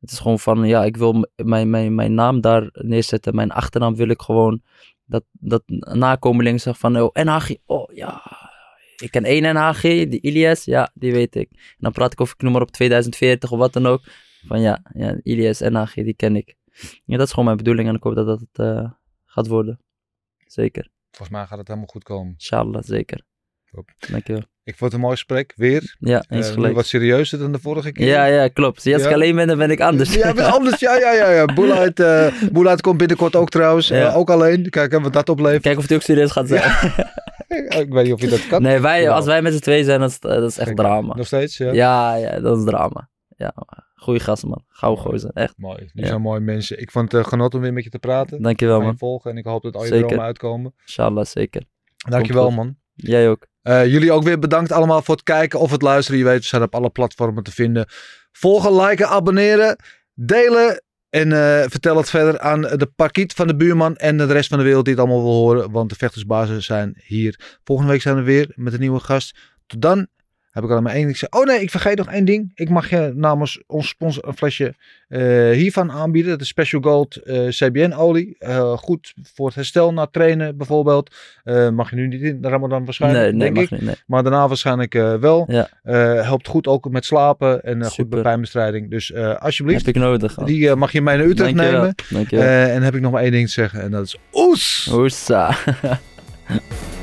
Het is gewoon van, ja, ik wil mijn, mijn, mijn naam daar neerzetten. Mijn achternaam wil ik gewoon dat, dat nakomelingen zeggen van, oh, NHG, oh ja, ik ken één NHG, die Ilias, ja, die weet ik. En dan praat ik over, ik noem maar op 2040 of wat dan ook, van ja, ja Ilias, NHG, die ken ik. Ja, dat is gewoon mijn bedoeling en ik hoop dat dat het eh, gaat worden. Zeker, Volgens mij gaat het helemaal goed komen. inshallah, zeker. Top. Dankjewel. Ik vond het een mooi gesprek, weer. Ja, Eh, eens nu gelijk. wat serieuzer dan de vorige keer. Ja, ja, klopt. Als ik alleen ben, dan ben ik anders. Ja, maar anders. Ja, ja, ja. ja. Boelheid, eh, Boelheid komt binnenkort ook trouwens. Ja. Eh, ook alleen. Kijken wat dat oplevert. Kijk of het ook serieus gaat zijn. Ik weet niet of je dat kan. Nee, wij, als wij met z'n twee zijn, dat is, dat is echt Kijk, drama. Nog steeds, ja. Ja, ja, dat is drama. Ja, goeie gast, man. Gauw gozer, echt. Mooi. Die Ja. zijn mooie mensen. Ik vond het uh, genot om weer met je te praten. Dankjewel, je man. volgen en ik hoop dat al je dromen uitkomen. Inshallah, zeker. Dankjewel, goed. man. Jij ook. Eh, jullie ook weer bedankt allemaal voor het kijken of het luisteren. Je weet, we zijn op alle platformen te vinden. Volgen, liken, abonneren, delen. En eh, vertel het verder aan de parkiet van de buurman en de rest van de wereld die het allemaal wil horen. Want de vechtersbazen zijn hier. Volgende week zijn we weer met een nieuwe gast. Tot dan heb ik alleen maar één ding. te zeggen. Oh nee, ik vergeet nog één ding. Ik mag je namens ons sponsor een flesje eh, hiervan aanbieden. Dat is Special Gold eh, CBN olie. Eh, goed voor het herstel na trainen bijvoorbeeld. Mag je nu niet in de Ramadan waarschijnlijk, Nee, nee, denk ik. niet. Nee. Maar daarna waarschijnlijk wel. Ja. Helpt goed ook met slapen en goed bij pijnbestrijding. Dus alsjeblieft, Heb ik nodig. die mag je mee naar Utrecht Dankjewel. nemen. Eh, en heb ik nog maar één ding te zeggen en dat is oes! Oesa.